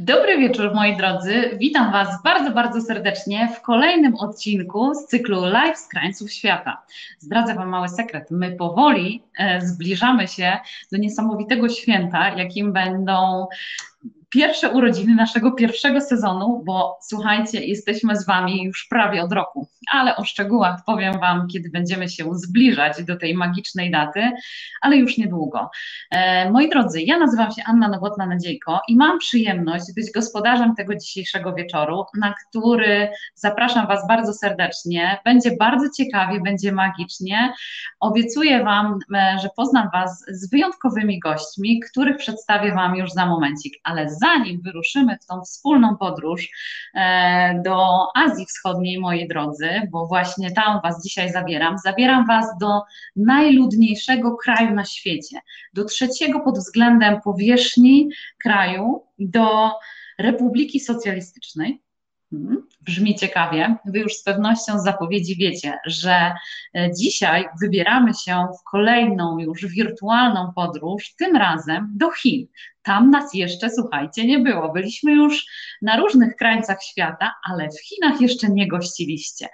Dobry wieczór, moi drodzy. Witam Was bardzo, bardzo serdecznie w kolejnym odcinku z cyklu Live z krańców świata. Zdradzę Wam mały sekret. My powoli e, zbliżamy się do niesamowitego święta, jakim będą pierwsze urodziny naszego pierwszego sezonu, bo słuchajcie, jesteśmy z Wami już prawie od roku, ale o szczegółach powiem Wam, kiedy będziemy się zbliżać do tej magicznej daty, ale już niedługo. E, moi drodzy, ja nazywam się Anna Nowotna-Nadziejko i mam przyjemność być gospodarzem tego dzisiejszego wieczoru, na który zapraszam Was bardzo serdecznie. Będzie bardzo ciekawie, będzie magicznie. Obiecuję Wam, e, że poznam Was z wyjątkowymi gośćmi, których przedstawię Wam już za momencik, ale zanim wyruszymy w tą wspólną podróż e, do Azji Wschodniej, moi drodzy, bo właśnie tam Was dzisiaj zabieram, zabieram Was do najludniejszego kraju na świecie, do trzeciego pod względem powierzchni kraju, do Republiki Socjalistycznej. Hmm, brzmi ciekawie. Wy już z pewnością z zapowiedzi wiecie, że e, dzisiaj wybieramy się w kolejną już wirtualną podróż, tym razem do Chin. Tam nas jeszcze, słuchajcie, nie było. Byliśmy już na różnych krańcach świata, ale w Chinach jeszcze nie gościliście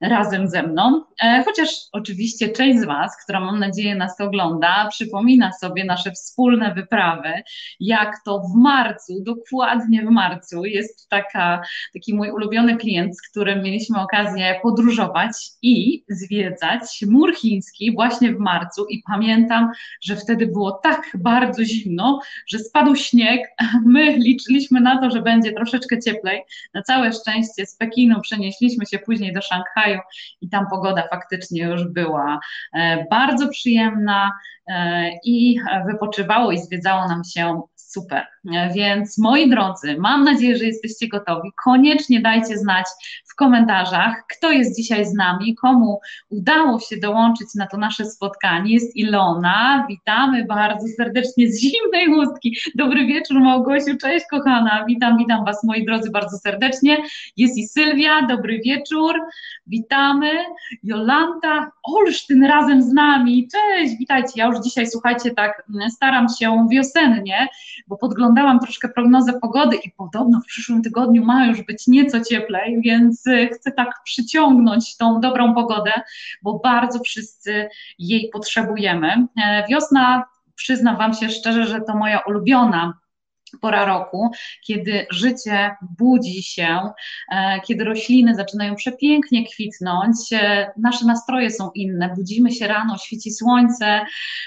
razem ze mną. E, chociaż oczywiście część z Was, która mam nadzieję nas ogląda, przypomina sobie nasze wspólne wyprawy, jak to w marcu, dokładnie w marcu, jest taka, taki mój ulubiony klient, z którym mieliśmy okazję podróżować i zwiedzać mur chiński właśnie w marcu. I pamiętam, że wtedy było tak bardzo zimno, że spadł śnieg. My liczyliśmy na to, że będzie troszeczkę cieplej. Na całe szczęście z Pekinu przenieśliśmy się później do Szanghaju kraju i tam pogoda faktycznie już była e, bardzo przyjemna e, i wypoczywało i zwiedzało nam się super. Więc moi drodzy, mam nadzieję, że jesteście gotowi. Koniecznie dajcie znać w komentarzach, kto jest dzisiaj z nami, komu udało się dołączyć na to nasze spotkanie. Jest Ilona, witamy bardzo serdecznie z zimnej chustki. Dobry wieczór Małgosiu, cześć kochana, witam, witam Was moi drodzy bardzo serdecznie. Jest i Sylwia, dobry wieczór, witamy. Jolanta, Olsztyn razem z nami, cześć, witajcie. Ja już dzisiaj, słuchajcie, tak staram się wiosennie, bo podglądałam troszkę prognozę pogody i podobno w przyszłym tygodniu ma już być nieco cieplej, więc y, chcę tak przyciągnąć tą dobrą pogodę, bo bardzo wszyscy jej potrzebujemy. E, wiosna, przyznam Wam się szczerze, że to moja ulubiona pora roku, kiedy życie budzi się, e, kiedy rośliny zaczynają przepięknie kwitnąć, e, nasze nastroje są inne, budzimy się rano, świeci słońce.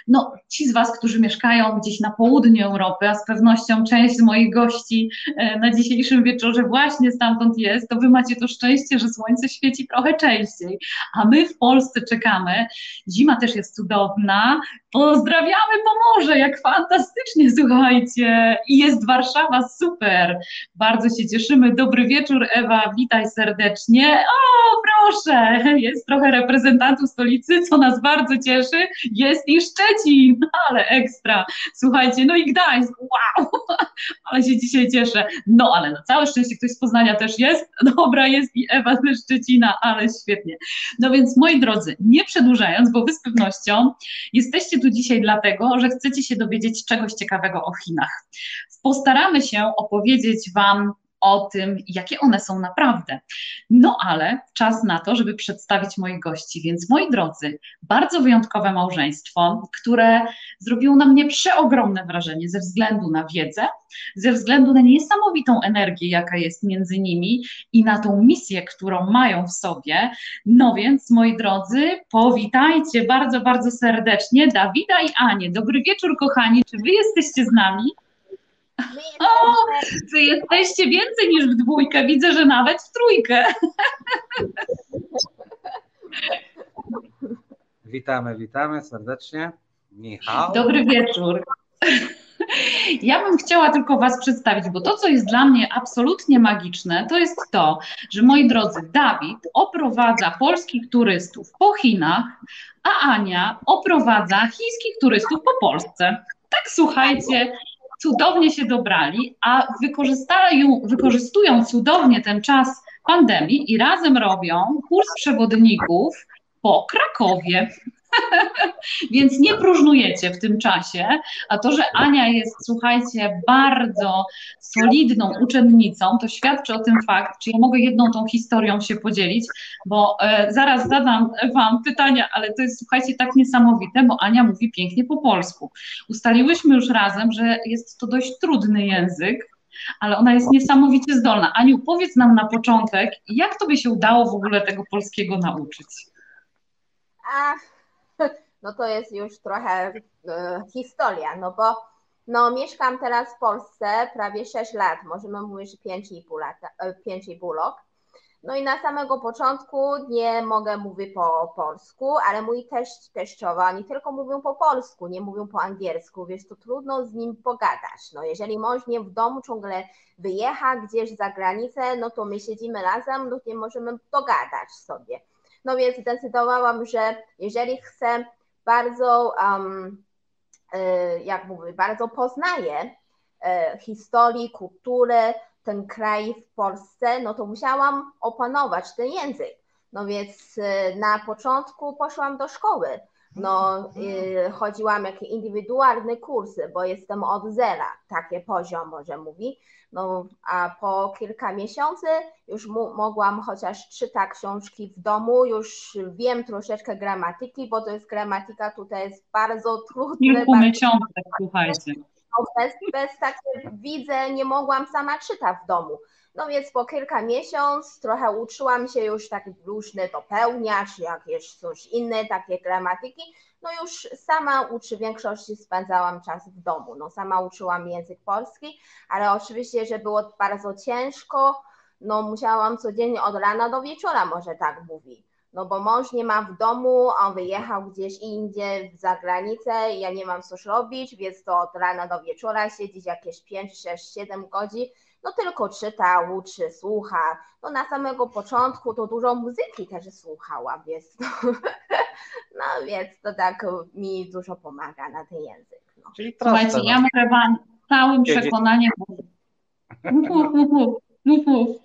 No, ci z Was, którzy mieszkają gdzieś na południu Europy, a z pewnością część z moich gości e, na dzisiejszym wieczorze właśnie stamtąd jest, to Wy macie to szczęście, że słońce świeci trochę częściej, a my w Polsce czekamy. Zima też jest cudowna. Pozdrawiamy Pomorze, jak fantastycznie, słuchajcie. I jest jest Warszawa, super. Bardzo się cieszymy. Dobry wieczór, Ewa, witaj serdecznie. O, proszę, jest trochę reprezentantów stolicy, co nas bardzo cieszy. Jest i Szczecin, ale ekstra. Słuchajcie, no i Gdańsk, wow, ale się dzisiaj cieszę. No, ale na całe szczęście ktoś z Poznania też jest. Dobra, jest i Ewa ze Szczecina, ale świetnie. No więc, moi drodzy, nie przedłużając, bo wy z pewnością jesteście tu dzisiaj dlatego, że chcecie się dowiedzieć czegoś ciekawego o Chinach postaramy się opowiedzieć Wam o tym, jakie one są naprawdę. No ale czas na to, żeby przedstawić moich gości. Więc moi drodzy, bardzo wyjątkowe małżeństwo, które zrobiło na mnie przeogromne wrażenie ze względu na wiedzę, ze względu na niesamowitą energię, jaka jest między nimi i na tą misję, którą mają w sobie. No więc, moi drodzy, powitajcie bardzo, bardzo serdecznie Dawida i Anię. Dobry wieczór, kochani. Czy wy jesteście z nami? O, wy jesteście więcej niż w dwójkę, widzę, że nawet w trójkę. Witamy, witamy serdecznie. Michał. Dobry wieczór. Ja bym chciała tylko Was przedstawić, bo to, co jest dla mnie absolutnie magiczne, to jest to, że moi drodzy, Dawid oprowadza polskich turystów po Chinach, a Ania oprowadza chińskich turystów po Polsce. Tak słuchajcie, cudownie się dobrali, a wykorzystują cudownie ten czas pandemii i razem robią kurs przewodników po Krakowie. Więc nie próżnujecie w tym czasie, a to, że Ania jest, słuchajcie, bardzo solidną uczennicą, to świadczy o tym fakt, czy ja mogę jedną tą historią się podzielić, bo e, zaraz zadam Wam pytania, ale to jest, słuchajcie, tak niesamowite, bo Ania mówi pięknie po polsku. Ustaliłyśmy już razem, że jest to dość trudny język, ale ona jest niesamowicie zdolna. Aniu, powiedz nam na początek, jak Tobie się udało w ogóle tego polskiego nauczyć? Ach, no to jest już trochę e, historia, no bo no, mieszkam teraz w Polsce prawie 6 lat, możemy mówić, że 5,5 lata, 5,5 rok. No i na samego początku nie mogę mówić po polsku, ale mój teść, teściowa nie tylko mówią po polsku, nie mówią po angielsku, więc to trudno z nim pogadać. No jeżeli mąż nie w domu ciągle wyjecha gdzieś za granicę, no to my siedzimy razem, no nie możemy dogadać sobie. No więc zdecydowałam, że jeżeli chcę bardzo, um, jak mówię, bardzo poznaję e, historii, kulturę, ten kraj w Polsce, no to musiałam opanować ten język. No więc e, na początku poszłam do szkoły. No, chodziłam jakieś indywidualne kursy, bo jestem od zera, takie poziom może mówi. No, a po kilka miesięcy już mogłam chociaż czytać książki w domu, już wiem troszeczkę gramatyki, bo to jest gramatyka tutaj jest bardzo trudne. Kilku miesiącach, słuchajcie. No, bez, bez takie widzę, nie mogłam sama czytać w domu. No więc po kilka miesięcy trochę uczyłam się już tak różne dopełniać, jakieś coś inne, takie gramatyki. No już sama uczy, w większości spędzałam czas w domu. No sama uczyłam język polski, ale oczywiście, że było bardzo ciężko, no musiałam codziennie od rana do wieczora, może tak mówi. No bo mąż nie ma w domu, on wyjechał gdzieś indziej za granicę, ja nie mam coś robić, więc to od rana do wieczora siedzieć jakieś 5, 6, 7 godzin no tylko czyta, uczy, słucha. No na samego początku to dużo muzyki też słuchała, więc to, no więc to tak mi dużo pomaga na ten język. No. Czyli Słuchajcie, no. ja mogę Wam całym przekonaniem mów, mów, mów, mów.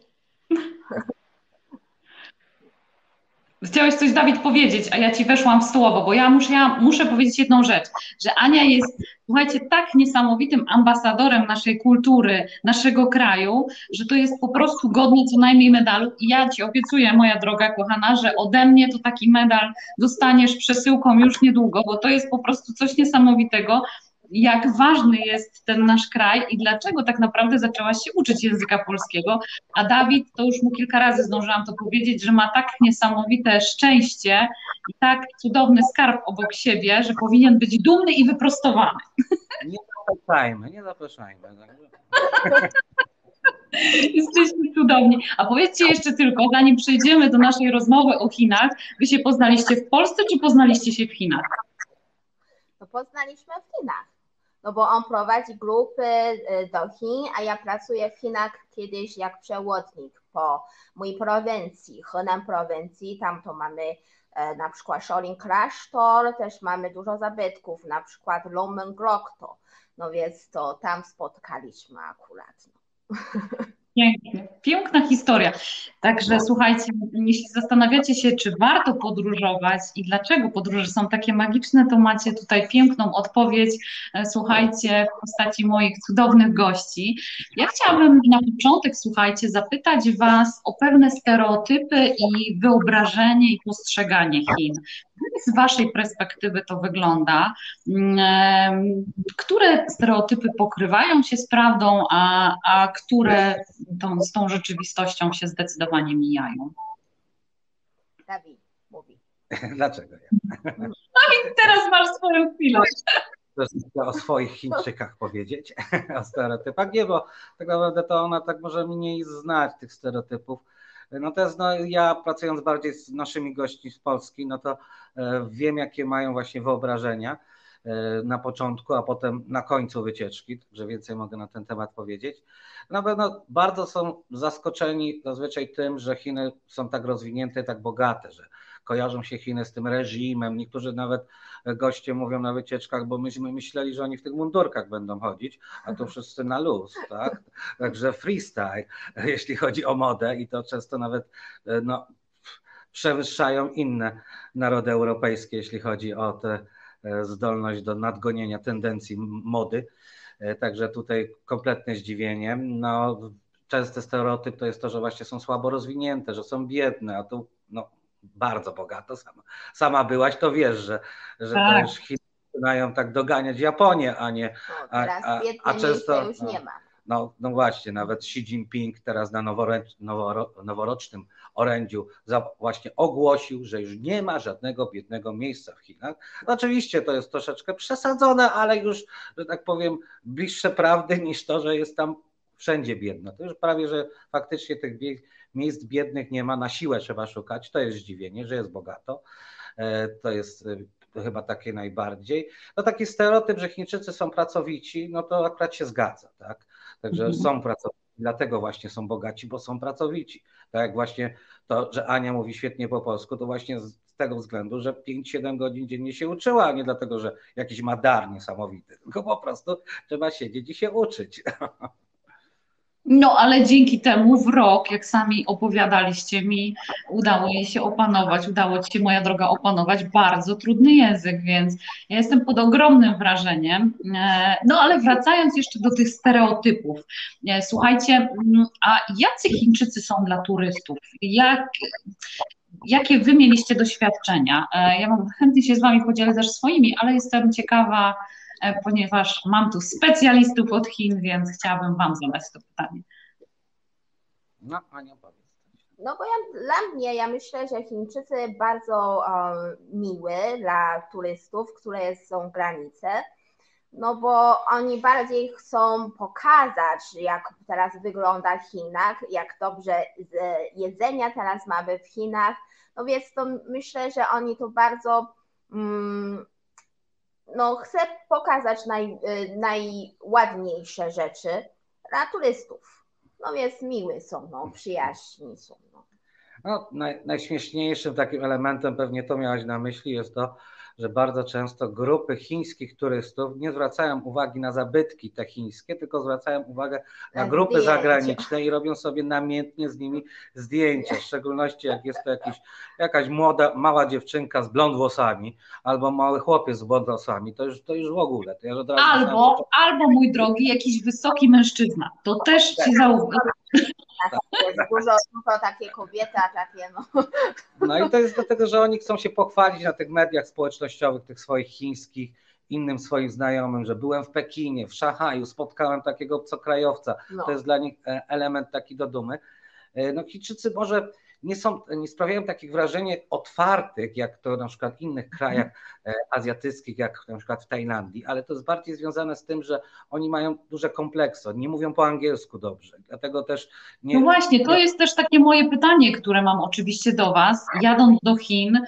Chciałeś coś, Dawid, powiedzieć, a ja ci weszłam w słowo, bo ja muszę, ja muszę powiedzieć jedną rzecz, że Ania jest, słuchajcie, tak niesamowitym ambasadorem naszej kultury, naszego kraju, że to jest po prostu godne co najmniej medalu. I ja ci obiecuję, moja droga kochana, że ode mnie to taki medal dostaniesz przesyłką już niedługo, bo to jest po prostu coś niesamowitego jak ważny jest ten nasz kraj i dlaczego tak naprawdę zaczęłaś się uczyć języka polskiego. A Dawid, to już mu kilka razy zdążyłam to powiedzieć, że ma tak niesamowite szczęście i tak cudowny skarb obok siebie, że powinien być dumny i wyprostowany. Nie zapraszajmy, nie zapraszajmy. Jesteście cudowni. A powiedzcie jeszcze tylko, zanim przejdziemy do naszej rozmowy o Chinach, wy się poznaliście w Polsce, czy poznaliście się w Chinach? To poznaliśmy w Chinach no bo on prowadzi grupy y, do Chin, a ja pracuję w Chinach kiedyś jak przewodnik po mojej prowincji, Henan prowincji, tam to mamy e, na przykład Shaolin Klasztor, też mamy dużo zabytków, na przykład Lomen Grokto, no więc to tam spotkaliśmy akurat. No. Pięknie, piękna historia. Także no. słuchajcie, jeśli zastanawiacie się, czy warto podróżować i dlaczego podróże są takie magiczne, to macie tutaj piękną odpowiedź. E, słuchajcie, w postaci moich cudownych gości. Ja chciałabym na początek, słuchajcie, zapytać Was o pewne stereotypy i wyobrażenie i postrzeganie Chin. Jak z Waszej perspektywy to wygląda? Mm, które stereotypy pokrywają się z prawdą, a, a które tą, z tą rzeczywistością się zdecydowanie mijają? Dawid mówi. Dlaczego ja? Dawid, teraz masz swoją chwilę. o swoich Chińczykach powiedzieć, o stereotypach. Nie, bo tak naprawdę to ona tak może mniej znać tych stereotypów Natomiast no, ja pracując bardziej z naszymi gośćmi z Polski, no to e, wiem, jakie mają właśnie wyobrażenia na początku, a potem na końcu wycieczki, także więcej mogę na ten temat powiedzieć. Na pewno bardzo są zaskoczeni zazwyczaj tym, że Chiny są tak rozwinięte, tak bogate, że kojarzą się Chiny z tym reżimem. Niektórzy nawet goście mówią na wycieczkach, bo myśmy myśleli, że oni w tych mundurkach będą chodzić, a to wszyscy na luz, tak? Także freestyle, jeśli chodzi o modę i to często nawet no, przewyższają inne narody europejskie, jeśli chodzi o tę zdolność do nadgonienia tendencji mody. Także tutaj kompletne zdziwienie. No, częsty stereotyp to jest to, że właśnie są słabo rozwinięte, że są biedne, a tu no, bardzo bogato. Sama, sama byłaś, to wiesz, że, że tak. to już Chiny zaczynają tak doganiać Japonię, a nie. A, a, a często już no, nie ma. No, no właśnie, nawet Xi Jinping teraz na noworocznym orędziu właśnie ogłosił, że już nie ma żadnego biednego miejsca w Chinach. Oczywiście to jest troszeczkę przesadzone, ale już, że tak powiem, bliższe prawdy niż to, że jest tam wszędzie biedno. To już prawie, że faktycznie tych miejsc biednych nie ma, na siłę trzeba szukać. To jest zdziwienie, że jest bogato. E, to jest to chyba takie najbardziej. No taki stereotyp, że Chińczycy są pracowici, no to akurat się zgadza, tak? Także mhm. są pracowici, dlatego właśnie są bogaci, bo są pracowici. Tak jak właśnie to, że Ania mówi świetnie po polsku, to właśnie z tego względu, że 5-7 godzin dziennie się uczyła, a nie dlatego, że jakiś ma dar niesamowity, tylko po prostu trzeba siedzieć i się uczyć. No, ale dzięki temu w rok, jak sami opowiadaliście mi, udało jej się opanować, udało ci się, moja droga, opanować bardzo trudny język, więc ja jestem pod ogromnym wrażeniem. E, no, ale wracając jeszcze do tych stereotypów. E, słuchajcie, mm, a jacy Chińczycy są dla turystów? Jak, jakie wy mieliście doświadczenia? E, ja mam chętnie się z wami podzielę też swoimi, ale jestem ciekawa, ponieważ mam tu specjalistów od Chin, więc chciałabym Wam zadać to pytanie. No, Ania powiedz. No bo ja, dla mnie, ja myślę, że Chińczycy bardzo um, miły dla turystów, które są granice, no bo oni bardziej chcą pokazać, jak teraz wygląda w Chinach, jak dobrze jedzenia teraz mamy w Chinach, no więc to myślę, że oni to bardzo um, no, chcę pokazać naj, y, najładniejsze rzeczy dla turystów. No więc miły są, no, przyjaźni są. No. No, naj, najśmieszniejszym takim elementem, pewnie to miałaś na myśli, jest to, że bardzo często grupy chińskich turystów nie zwracają uwagi na zabytki te chińskie, tylko zwracają uwagę na grupy zdjęcia. zagraniczne i robią sobie namiętnie z nimi zdjęcia, w szczególności jak jest to jakiś, jakaś młoda, mała dziewczynka z blond włosami albo mały chłopiec z blond włosami, to już, to już w ogóle. To ja albo, albo mój drogi, jakiś wysoki mężczyzna, to też ci tak. Tak, jest dużo, dużo takie kobiety, a takie no. No i to jest dlatego, że oni chcą się pochwalić na tych mediach społecznościowych, tych swoich chińskich, innym swoim znajomym, że byłem w Pekinie, w Szanghaju, spotkałem takiego obcokrajowca. No. To jest dla nich e, element taki do dumy. E, no Chińczycy może nie, są, nie sprawiają takich wrażeń otwartych, jak to na przykład w innych krajach e, azjatyckich, jak na przykład w Tajlandii, ale to jest bardziej związane z tym, że oni mają duże kompleksy, nie mówią po angielsku dobrze, dlatego też nie... No właśnie, to jest też takie moje pytanie, które mam oczywiście do Was, jadąc do Chin,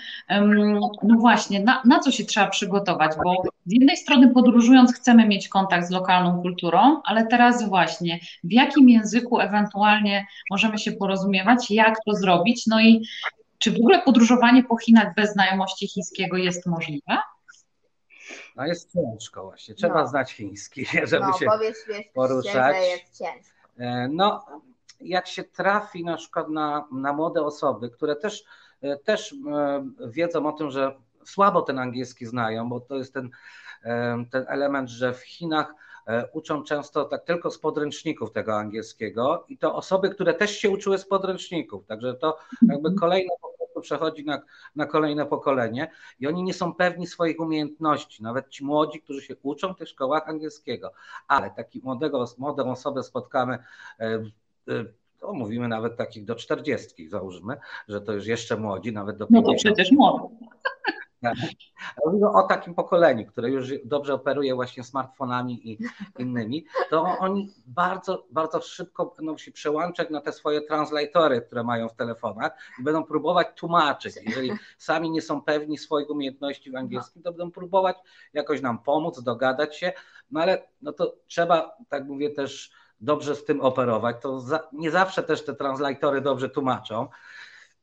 no właśnie, na, na co się trzeba przygotować, bo z jednej strony podróżując chcemy mieć kontakt z lokalną kulturą, ale teraz właśnie, w jakim języku ewentualnie możemy się porozumiewać, jak to zrobić, robić. No i czy w ogóle podróżowanie po Chinach bez znajomości chińskiego jest możliwe? No jest ciężko właśnie. Trzeba no. znać chiński, żeby no, się powiedz, wiesz, poruszać. jest ciężko. E, no, jak się trafi na przykład na, na młode osoby, które też, e, też e, wiedzą o tym, że słabo ten angielski znają, bo to jest ten, ten element, że w Chinach uczą często tak tylko z podręczników tego angielskiego i to osoby, które też się uczyły z podręczników, także to jakby mhm. kolejne przechodzi na, na kolejne pokolenie i oni nie są pewni swoich umiejętności, nawet ci młodzi, którzy się uczą w tych szkołach angielskiego, ale taki młodego, młodą osobę spotkamy e, e, to mówimy nawet takich do czterdziestki, załóżmy, że to już jeszcze młodzi, nawet do 50. No to przecież młodzi. Mówimy o takim pokoleniu, które już dobrze operuje właśnie smartfonami i innymi, to oni bardzo, bardzo szybko będą się przełączać na te swoje translatory, które mają w telefonach i będą próbować tłumaczyć. Jeżeli sami nie są pewni swoich umiejętności w angielskim, to będą próbować jakoś nam pomóc, dogadać się, no ale no to trzeba, tak mówię też, dobrze z tym operować. To za, nie zawsze też te translatory dobrze tłumaczą.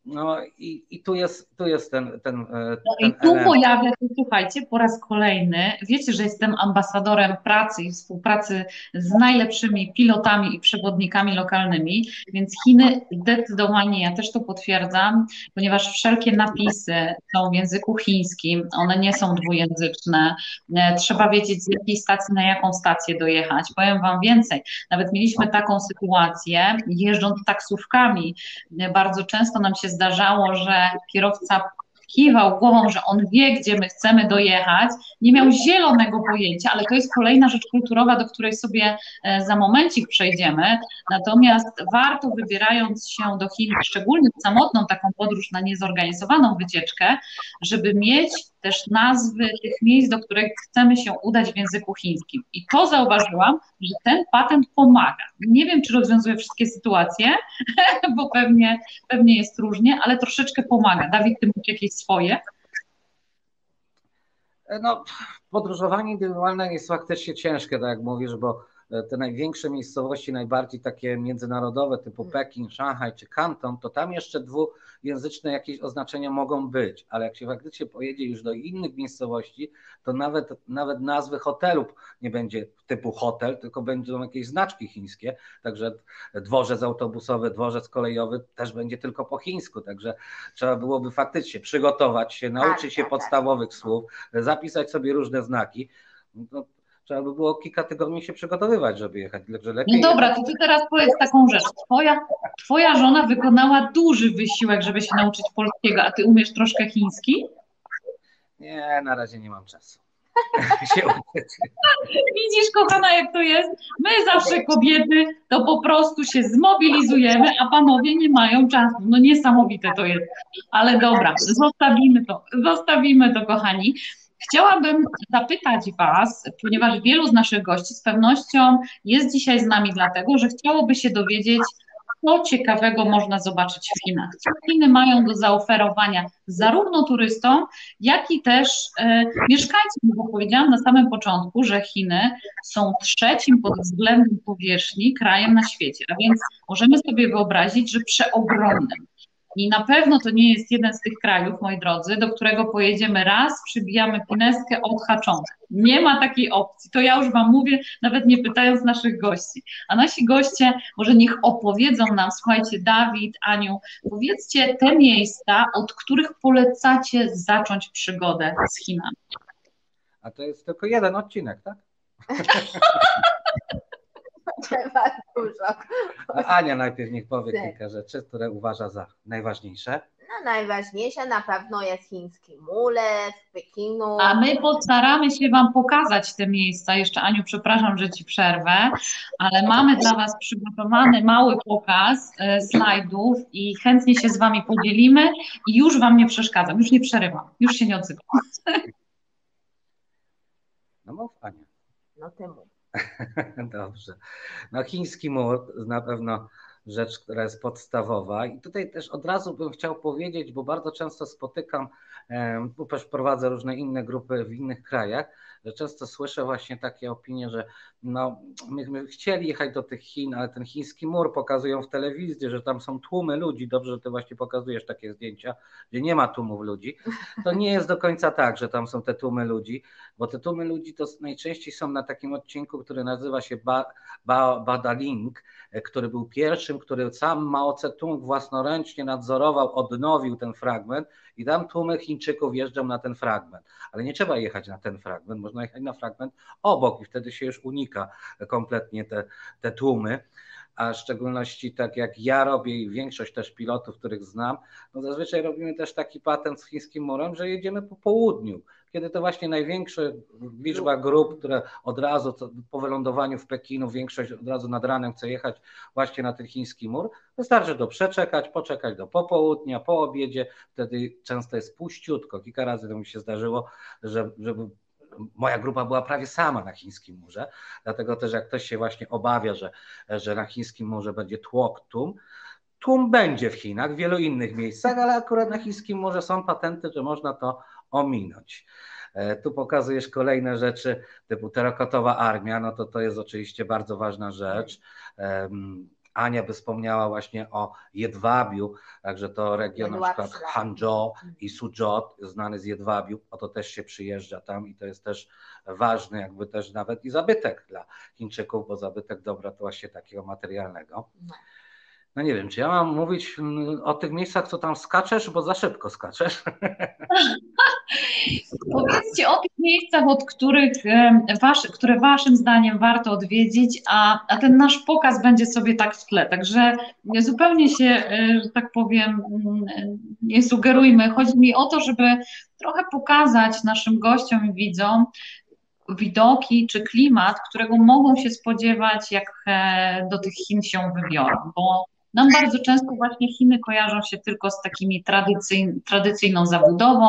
No i, i tu jest, tu jest ten, ten, e, ten no I tu element. pojawia się, słuchajcie, po raz kolejny, wiecie, że jestem ambasadorem pracy i współpracy z najlepszymi pilotami i przewodnikami lokalnymi, więc Chiny zdecydowanie, ja też to potwierdzam, ponieważ wszelkie napisy są w języku chińskim, one nie są dwujęzyczne, e, trzeba wiedzieć z jakiej stacji na jaką stację dojechać. Powiem Wam więcej, nawet mieliśmy taką sytuację, jeżdżąc taksówkami, e, bardzo często nam się zdarzało, że kierowca kiwał głową, że on wie, gdzie my chcemy dojechać, nie miał zielonego pojęcia, ale to jest kolejna rzecz kulturowa, do której sobie e, za momencik przejdziemy. Natomiast warto wybierając się do Chin, szczególnie w samotną taką podróż na niezorganizowaną wycieczkę, żeby mieć też nazwy tych miejsc, do których chcemy się udać w języku chińskim. I to zauważyłam, że ten patent pomaga. Nie wiem, czy rozwiązuje wszystkie sytuacje, bo pewnie, pewnie jest różnie, ale troszeczkę pomaga. Dawid, ty mógł jakieś swoje? No, podróżowanie indywidualne jest faktycznie ciężkie, tak jak mówisz, bo te największe miejscowości, najbardziej takie międzynarodowe, typu mm. Pekin, Szanghaj czy Kanton, to tam jeszcze dwujęzyczne jakieś oznaczenia mogą być, ale jak się faktycznie pojedzie już do innych miejscowości, to nawet, nawet nazwy hotelu nie będzie typu hotel, tylko będą jakieś znaczki chińskie, także dworzec autobusowy, dworzec kolejowy też będzie tylko po chińsku, także trzeba byłoby faktycznie przygotować się, nauczyć tak, się tak, tak. podstawowych słów, zapisać sobie różne znaki. No, trzeba by było kilka tygodni się przygotowywać, żeby jechać. Także lepiej no dobra, to ty teraz powiedz taką rzecz. Twoja, twoja żona wykonała duży wysiłek, żeby się nauczyć polskiego, a ty umiesz troszkę chiński? Nie, na razie nie mam czasu. Widzisz, kochana, jak to jest? My zawsze kobiety to po prostu się zmobilizujemy, a panowie nie mają czasu. No niesamowite to jest. Ale dobra, zostawimy to, zostawimy to, kochani. Chciałabym zapytać Was, ponieważ wielu z naszych gości z pewnością jest dzisiaj z nami dlatego, że chciałoby się dowiedzieć, co ciekawego można zobaczyć w Chinach. Co Chiny mają do zaoferowania zarówno turystom, jak i też e, mieszkańcom, bo powiedziałam na samym początku, że Chiny są trzecim pod względem powierzchni krajem na świecie, a więc możemy sobie wyobrazić, że przeogromnym. I na pewno to nie jest jeden z tych krajów, moi drodzy, do którego pojedziemy raz, przybijamy pineskę odhaczone. Nie ma takiej opcji. To ja już Wam mówię, nawet nie pytając naszych gości. A nasi goście może niech opowiedzą nam, słuchajcie, Dawid, Aniu, powiedzcie te miejsca, od których polecacie zacząć przygodę z Chinami. A to jest tylko jeden odcinek, tak? Trzeba dużo. Ania najpierw niech powie tak. kilka rzeczy, które uważa za najważniejsze. No najważniejsze na pewno jest chiński mule w Pekinu. A my postaramy się Wam pokazać te miejsca. Jeszcze Aniu, przepraszam, że Ci przerwę, ale mamy dla Was przygotowany mały pokaz e, slajdów i chętnie się z Wami podzielimy i już Wam nie przeszkadzam, już nie przerywam, już się nie odzywam. No mów Ania. No ty mów. Dobrze. No chiński mur na pewno rzecz, która jest podstawowa. I tutaj też od razu bym chciał powiedzieć, bo bardzo często spotykam, bo też prowadzę różne inne grupy w innych krajach, że często słyszę właśnie takie opinie, że no, myśmy chcieli jechać do tych Chin, ale ten chiński mur pokazują w telewizji, że tam są tłumy ludzi. Dobrze, że ty właśnie pokazujesz takie zdjęcia, gdzie nie ma tłumów ludzi. To nie jest do końca tak, że tam są te tłumy ludzi, bo te tłumy ludzi to najczęściej są na takim odcinku, który nazywa się ba, ba, Badaling, który był pierwszym, który sam Mao Tse-tung własnoręcznie nadzorował, odnowił ten fragment i tam tłumy Chińczyków jeżdżą na ten fragment. Ale nie trzeba jechać na ten fragment, można jechać na fragment obok i wtedy się już unika kompletnie te, te tłumy a w szczególności tak jak ja robię i większość też pilotów, których znam, no zazwyczaj robimy też taki patent z chińskim murem, że jedziemy po południu, kiedy to właśnie największa liczba grup, które od razu po wylądowaniu w Pekinu, większość od razu nad ranem chce jechać właśnie na ten chiński mur, wystarczy to przeczekać, poczekać do popołudnia, po obiedzie, wtedy często jest puściutko. Kilka razy to mi się zdarzyło, że, żeby moja grupa była prawie sama na chińskim murze, dlatego też jak ktoś się właśnie obawia, że, że na chińskim murze będzie tłok tłum, tłum będzie w Chinach, w wielu innych miejscach, ale akurat na chińskim murze są patenty, że można to ominąć. E, tu pokazujesz kolejne rzeczy typu terakotowa armia, no to to jest oczywiście bardzo ważna rzecz. Ania by wspomniała właśnie o jedwabiu, także to region na przykład Hangzhou i Suzhou, znany z jedwabiu, o to też się przyjeżdża tam i to jest też ważny jakby też nawet i zabytek dla Chińczyków, bo zabytek dobra to właśnie takiego materialnego. No. No nie wiem, czy ja mam mówić mm, o tych miejscach, co tam skaczesz, bo za szybko skaczesz. Powiedzcie o tych miejscach, od których wasz, które waszym zdaniem warto odwiedzić, a, a ten nasz pokaz będzie sobie tak w tle. Także zupełnie się, e, że tak powiem, mm, nie sugerujmy. Chodzi mi o to, żeby trochę pokazać naszym gościom i widzom, widoki czy klimat, którego mogą się spodziewać, jak e, do tych Chin się wybiorą, bo nam bardzo często właśnie Chiny kojarzą się tylko z takimi tradycyj, tradycyjną zabudową,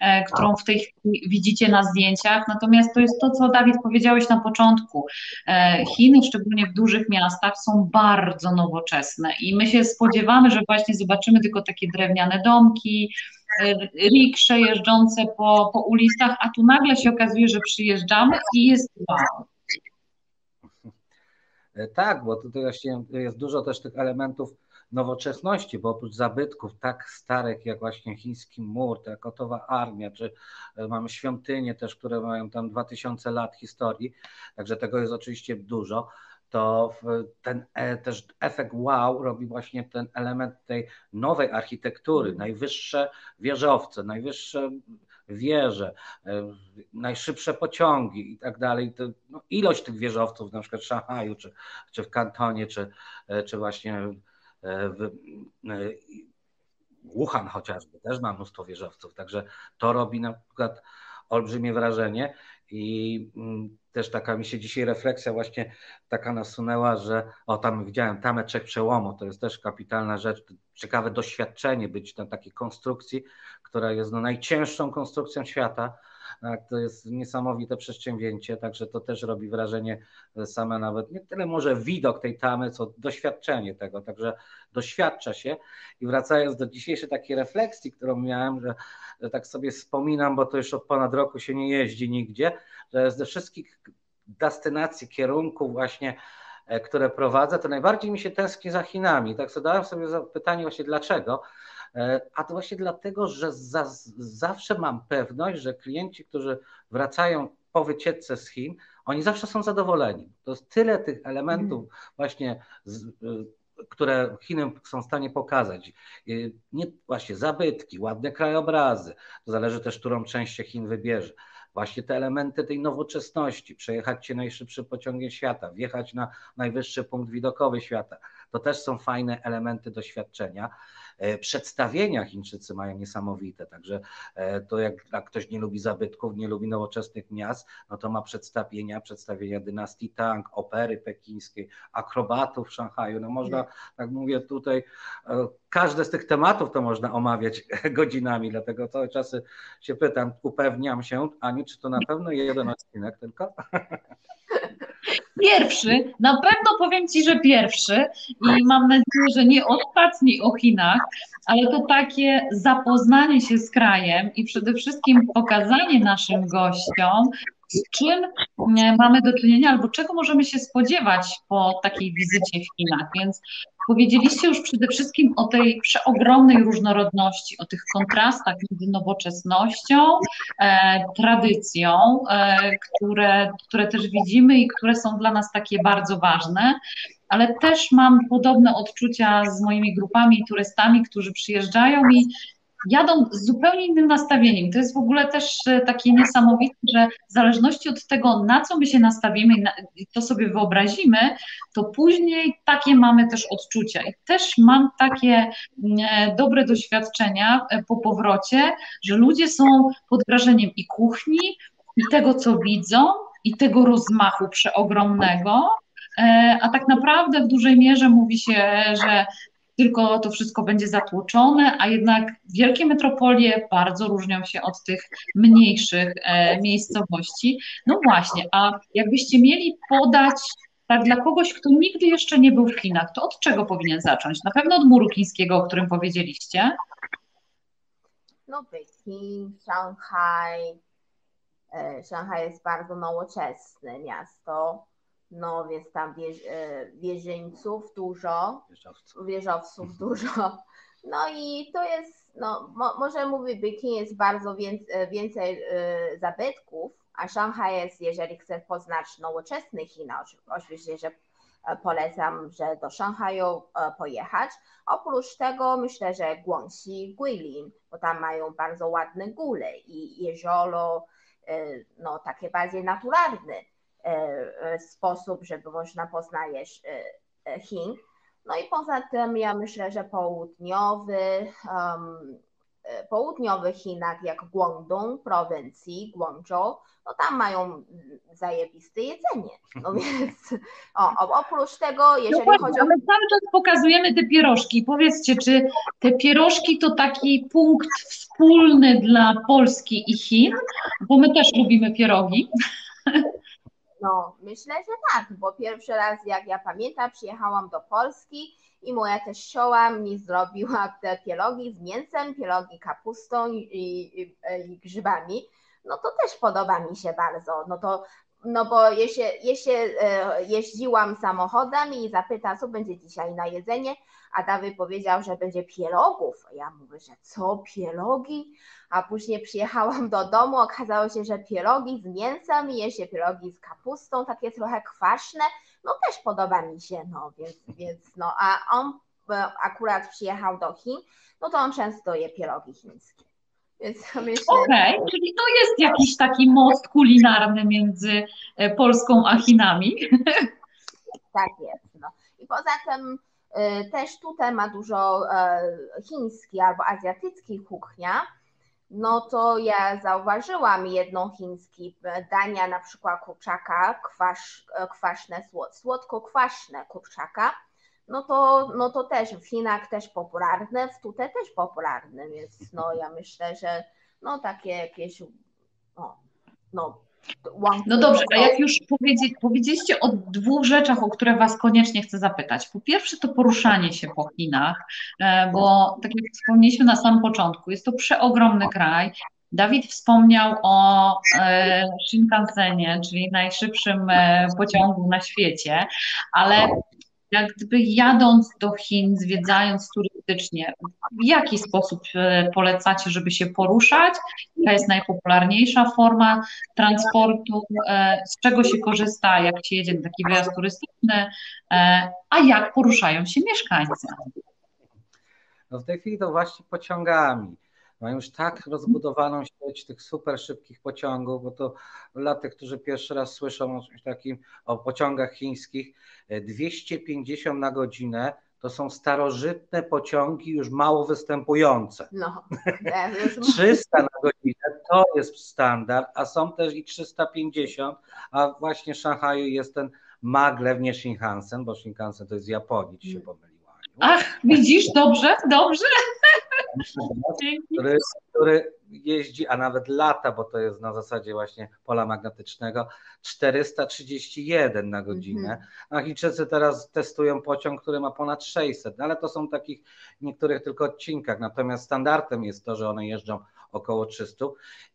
e, którą w tej chwili widzicie na zdjęciach. Natomiast to jest to, co Dawid powiedziałeś na początku. E, Chiny, szczególnie w dużych miastach, są bardzo nowoczesne i my się spodziewamy, że właśnie zobaczymy tylko takie drewniane domki, e, riksze jeżdżące po, po ulicach, a tu nagle się okazuje, że przyjeżdżamy i jest wow. E, tak, bo tutaj właśnie jest dużo też tych elementów nowoczesności, bo oprócz zabytków tak starych jak właśnie chiński mur, ta gotowa armia, czy e, mamy świątynie też, które mają tam 2000 lat historii, także tego jest oczywiście dużo, to ten e, też efekt wow robi właśnie ten element tej nowej architektury, najwyższe wieżowce, najwyższe wieże, e, najszybsze pociągi i tak dalej. No, ilość tych wieżowców, na przykład w Szanghaju, czy, czy w Kantonie, czy, e, czy właśnie e, w Wuhan chociażby, też ma mnóstwo wieżowców, także to robi na przykład olbrzymie wrażenie i mm, też taka mi się dzisiaj refleksja właśnie taka nasunęła, że o tam widziałem tamę trzech przełomu, to jest też kapitalna rzecz, ciekawe doświadczenie być na takiej konstrukcji, która jest no, najcięższą konstrukcją świata. Tak, to jest niesamowite przedsięwzięcie, także to też robi wrażenie same nawet, nie tyle może widok tej tamy, co doświadczenie tego, także doświadcza się i wracając do dzisiejszej takiej refleksji, którą miałem, że, że tak sobie wspominam, bo to już od ponad roku się nie jeździ nigdzie, że ze wszystkich destynacji, kierunków właśnie e, które prowadzę, to najbardziej mi się tęskni za Chinami. Tak zadałem sobie pytanie właśnie dlaczego. E, a to właśnie dlatego, że za, zawsze mam pewność, że klienci, którzy wracają po wycieczce z Chin, oni zawsze są zadowoleni. To jest tyle tych elementów mm. właśnie, z, y, które Chiny są w stanie pokazać. Y, nie właśnie zabytki, ładne krajobrazy. To zależy też, którą część się Chin wybierze właśnie te elementy tej nowoczesności, przejechać się najszybszym pociągiem świata, wjechać na najwyższy punkt widokowy świata. To też są fajne elementy doświadczenia. E, przedstawienia Chińczycy mają niesamowite, także e, to jak, jak ktoś nie lubi zabytków, nie lubi nowoczesnych miast, no to ma przedstawienia, przedstawienia dynastii Tang, opery pekińskiej, akrobatów w Szanghaju, no można, tak mówię tutaj, e, każde z tych tematów to można omawiać godzinami, dlatego cały czas się pytam, upewniam się, Ani, czy to na pewno jeden odcinek tylko? Pierwszy, na pewno powiem Ci, że pierwszy i mam nadzieję, że nie ostatni o Chinach, ale to takie zapoznanie się z krajem i przede wszystkim pokazanie naszym gościom, z czym e, mamy do czynienia albo czego możemy się spodziewać po takiej wizycie w Chinach. Więc powiedzieliście już przede wszystkim o tej przeogromnej różnorodności, o tych kontrastach między nowoczesnością, e, tradycją, e, które, które też widzimy i które są dla nas takie bardzo ważne. Ale też mam podobne odczucia z moimi grupami turystami, którzy przyjeżdżają i jadą z zupełnie innym nastawieniem. To jest w ogóle też e, takie niesamowite, że w zależności od tego, na co my się nastawimy i to sobie wyobrazimy, to później takie mamy też odczucia. I też mam takie e, dobre doświadczenia e, po powrocie, że ludzie są pod wrażeniem i kuchni, i tego, co widzą, i tego rozmachu przeogromnego. A tak naprawdę w dużej mierze mówi się, że tylko to wszystko będzie zatłoczone, a jednak wielkie metropolie bardzo różnią się od tych mniejszych e, miejscowości. No właśnie, a jakbyście mieli podać tak dla kogoś, kto nigdy jeszcze nie był w Chinach, to od czego powinien zacząć? Na pewno od muru chińskiego, o którym powiedzieliście. No Pekin, Szanghaj. E, Szanghaj jest bardzo nowoczesne miasto. No więc tam wież, e, wieżyńców dużo, Wieżowców. wieżowców dużo. No i to jest, no mo, może mówić, Pekin jest bardzo więcej, więcej e, zabytków, a Szanghaj jest, jeżeli chcesz poznać nowoczesny Chin, oczywiście, że e, polecam, że do Szanghaju pojechać. Oprócz tego myślę, że Guangxi, Guilin, bo tam mają bardzo ładne góry i jezioro, no takie bardziej naturalne sposób, żeby można poznać Chin. No i poza tym ja myślę, że południowy, um, południowych Chinach jak Guangdong, prowincji, Guangzhou, no tam mają zajebiste jedzenie. No więc o, oprócz tego, jeżeli Dokładnie, chodzi o... Ale cały czas pokazujemy te pierożki. Powiedzcie, czy te pierożki to taki punkt wspólny dla Polski i Chin? Bo my też lubimy pierogi. No, myślę, że tak, bo pierwszy raz, jak ja pamiętam, przyjechałam do Polski i moja teścioła mi zrobiła te pierogi z mięsem, pierogi kapustą i, i, i grzybami. No to też podoba mi się bardzo. No to no bo jeśli, jeśli jeździłam samochodem i zapyta, co będzie dzisiaj na jedzenie, a Dawid powiedział, że będzie pierogów. Ja mówię, że co, pierogi? A później przyjechałam do domu, okazało się, że pierogi z mięsem i jeszcze pierogi z kapustą, takie trochę kwaśne, no też podoba mi się, no więc, więc no, a on akurat przyjechał do Chin, no to on często je pierogi chińskie. Okej, okay, czyli to jest jakiś taki most kulinarny między e, Polską a Chinami. Tak jest. No. I poza tym też tutaj ma dużo y, chińskiej albo azjatyckich kuchnia. No to ja zauważyłam jedną chiński dania, na przykład kurczaka, kwasz, kwaśne, słodko-kwaśne kurczaka no to, no to też w Chinach też popularne, w tutaj też popularne, więc no ja myślę, że no takie jakieś no, no no dobrze, a jak już powiedzi, powiedzieliście o dwóch rzeczach, o które Was koniecznie chcę zapytać. Po pierwsze to poruszanie się po Chinach, e, bo tak jak wspomnieliśmy na samym początku, jest to przeogromny kraj. Dawid wspomniał o e, Shinkansenie, czyli najszybszym e, pociągu na świecie, ale jak gdyby jadąc do Chin, zwiedzając turystycznie, w jaki sposób e, polecacie, żeby się poruszać? Jaka jest najpopularniejsza forma transportu? E, z czego się korzysta, jak się jedzie na taki wyjazd turystyczny? E, a jak poruszają się mieszkańcy? No w tej chwili to właśnie pociągami. Mają już tak rozbudowaną sieć tych super szybkich pociągów, bo to dla tych, którzy pierwszy raz słyszą o czymś takim, o pociągach chińskich, 250 na godzinę to są starożytne pociągi już mało występujące. No, 300 na godzinę to jest standard, a są też i 350, a właśnie w Szanghaju jest ten maglev, nie Shinkansen, bo Shinkansen to jest z Japonii, ci się mm. pomyliła. Ach, widzisz, dobrze, dobrze który, który jeździ, a nawet lata, bo to jest na zasadzie właśnie pola magnetycznego, 431 na godzinę. Mhm. A Chińczycy teraz testują pociąg, który ma ponad 600, no ale to są takich niektórych tylko odcinkach. Natomiast standardem jest to, że one jeżdżą około 300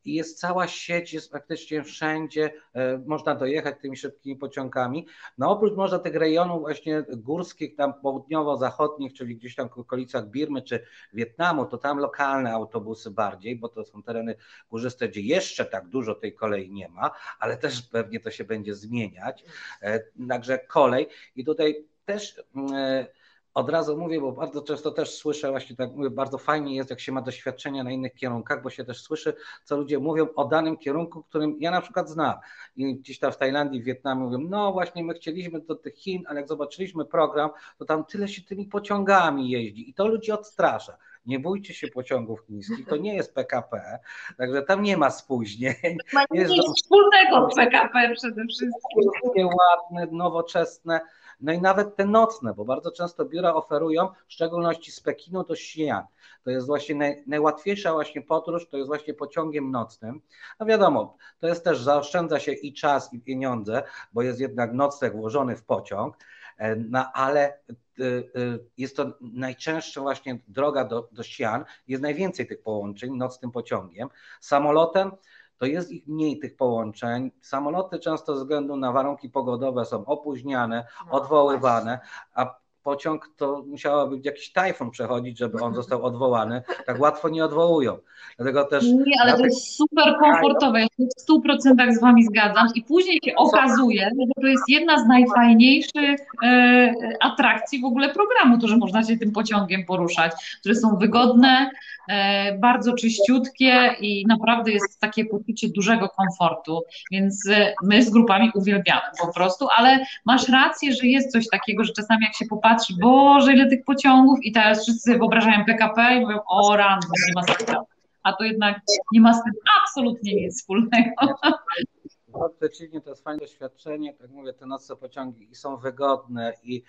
i jest cała sieć, jest praktycznie wszędzie, e, można dojechać tymi szybkimi pociągami. No oprócz może tych rejonów właśnie górskich, tam południowo-zachodnich, czyli gdzieś tam w okolicach Birmy czy Wietnamu, to tam lokalne autobusy bardziej, bo to są tereny górzyste, gdzie jeszcze tak dużo tej kolei nie ma, ale też pewnie to się będzie zmieniać. E, także kolej i tutaj też mm, od razu mówię, bo bardzo często też słyszę, właśnie tak mówię, bardzo fajnie jest, jak się ma doświadczenia na innych kierunkach, bo się też słyszy, co ludzie mówią o danym kierunku, którym ja na przykład znam. I gdzieś tam w Tajlandii, w Wietnamie mówią, no właśnie my chcieliśmy do tych Chin, ale jak zobaczyliśmy program, to tam tyle się tymi pociągami jeździ i to ludzi odstrasza. Nie bójcie się pociągów chińskich, to nie jest PKP, także tam nie ma spóźnień. Ma nic wspólnego z PKP przede wszystkim. Ładne, nowoczesne, no i nawet te nocne, bo bardzo często biura oferują, w szczególności z Pekinu do Xi'an. To jest właśnie naj, najłatwiejsza właśnie podróż, to jest właśnie pociągiem nocnym. No wiadomo, to jest też, zaoszczędza się i czas, i pieniądze, bo jest jednak nocleg włożony w pociąg, e, no ale e, e, jest to najczęstsza właśnie droga do, do Xi'an, jest najwięcej tych połączeń nocnym pociągiem. Samolotem to jest ich mniej tych połączeń. Samoloty często ze względu na warunki pogodowe są opóźniane, No, odwoływane, a pociąg to musiałoby jakiś tajfun przechodzić, żeby on został odwołany. Tak łatwo nie odwołują. Dlatego też Nie, ale to jest super komfortowe. Ja się w stu procentach z Wami zgadzam. I później się okazuje, że to jest jedna z najfajniejszych e, atrakcji w ogóle programu, to, że można się tym pociągiem poruszać, które są wygodne, e, bardzo czyściutkie i naprawdę jest takie poczucie dużego komfortu. Więc e, my z grupami uwielbiamy po prostu, ale masz rację, że jest coś takiego, że czasami jak się popatrzy, Boże, ile tych pociągów i teraz wszyscy wyobrażają PKP i mówią, o rano, nie ma sensu a to jednak nie ma z tym absolutnie nic wspólnego. No, przeciwnie, to jest fajne doświadczenie. Tak mówię, te nocne pociągi i są wygodne i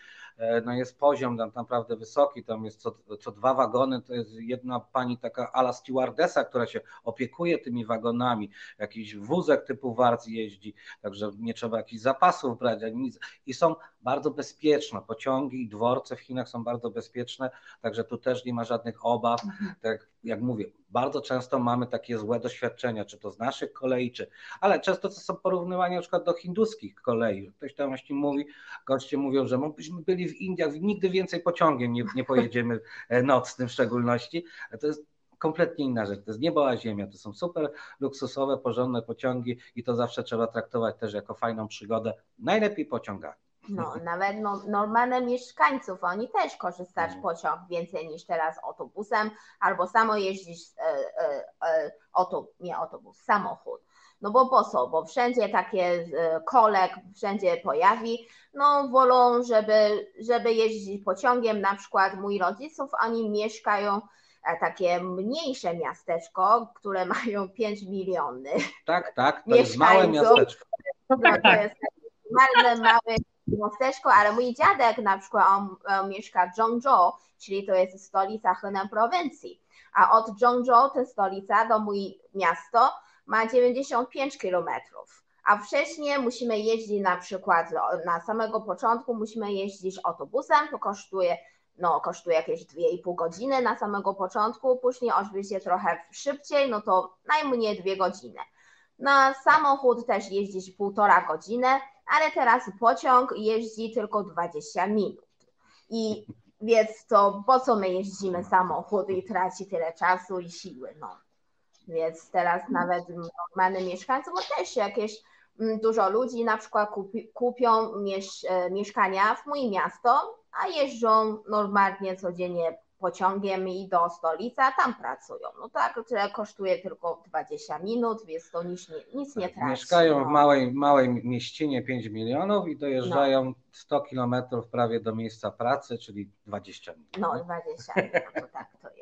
no jest poziom tam naprawdę wysoki. Tam jest co, co dwa wagony, to jest jedna pani taka ala stewardesa, która się opiekuje tymi wagonami. Jakiś wózek typu Warc jeździ, także nie trzeba jakichś zapasów brać, ani nic. I są bardzo bezpieczne. Pociągi i dworce w Chinach są bardzo bezpieczne, także tu też nie ma żadnych obaw. Tak jak mówię, bardzo często mamy takie złe doświadczenia, czy to z naszych kolei, czy, ale często to są porównywania na przykład do hinduskich kolei. Ktoś tam właśnie mówi, goście mówią, że byśmy byli w Indiach, nigdy więcej pociągiem nie, nie pojedziemy nocnym w szczególności. To jest kompletnie inna rzecz. To jest niebo a ziemia. To są super luksusowe, porządne pociągi i to zawsze trzeba traktować też jako fajną przygodę. Najlepiej pociągami. No, nawet no, normalne mieszkańców, oni też korzystają z pociąg więcej niż teraz autobusem, albo samo jeździć e, e, e, auto, nie autobus, samochód. No bo po co? Bo wszędzie takie kolek, wszędzie pojawi, no wolą, żeby, żeby jeździć pociągiem, na przykład mój rodziców, oni mieszkają takie mniejsze miasteczko, które mają 5 miliony. Tak, tak, to jest małe miasteczko. No, tak, tak. To jest takie małe miasteczko, ale mój dziadek na przykład on, on mieszka w Zhengzhou, czyli to jest stolica Henan prowincji, a od Zhengzhou, to stolica, do mój miasto ma 95 kilometrów. A wcześniej musimy jeździć na przykład na samego początku musimy jeździć autobusem, to kosztuje no, kosztuje jakieś 2,5 godziny na samego początku, później oczywiście trochę szybciej, no to najmniej 2 godziny. Na samochód też jeździć półtora godziny, ale teraz pociąg jeździ tylko 20 minut. I więc to po co my jeździmy samochód i traci tyle czasu i siły, no. Więc teraz nawet normalne mieszkańcy, bo też jakieś dużo ludzi na przykład kupi, kupią miesz, mieszkania w moje miasto, a jeżdżą normalnie codziennie pociągiem i do stolicy, a tam pracują. No tak, kosztuje tylko 20 minut, więc to nic nie, nic nie traci. Mieszkają no. w małej, małej mieścinie 5 milionów i dojeżdżają no. 100 kilometrów prawie do miejsca pracy, czyli 20 minut. No 20 minut, to tak to.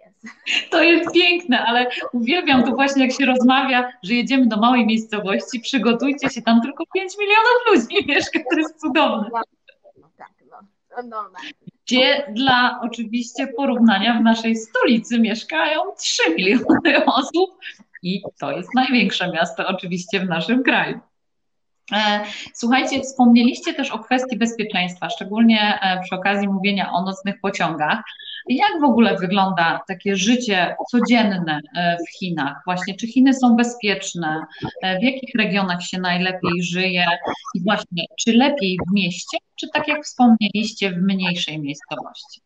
To jest piękne, ale uwielbiam to właśnie jak się rozmawia, że jedziemy do małej miejscowości, przygotujcie się, tam tylko 5 milionów ludzi mieszka, to jest cudowne. No tak, no, normalnie gdzie dla oczywiście porównania w naszej stolicy mieszkają 3 miliony osób i to jest największe miasto oczywiście w naszym kraju. Słuchajcie, wspomnieliście też o kwestii bezpieczeństwa, szczególnie przy okazji mówienia o nocnych pociągach. Jak w ogóle wygląda takie życie codzienne w Chinach? Właśnie, czy Chiny są bezpieczne? W jakich regionach się najlepiej żyje? I właśnie, czy lepiej w mieście, czy tak jak wspomnieliście, w mniejszej miejscowości?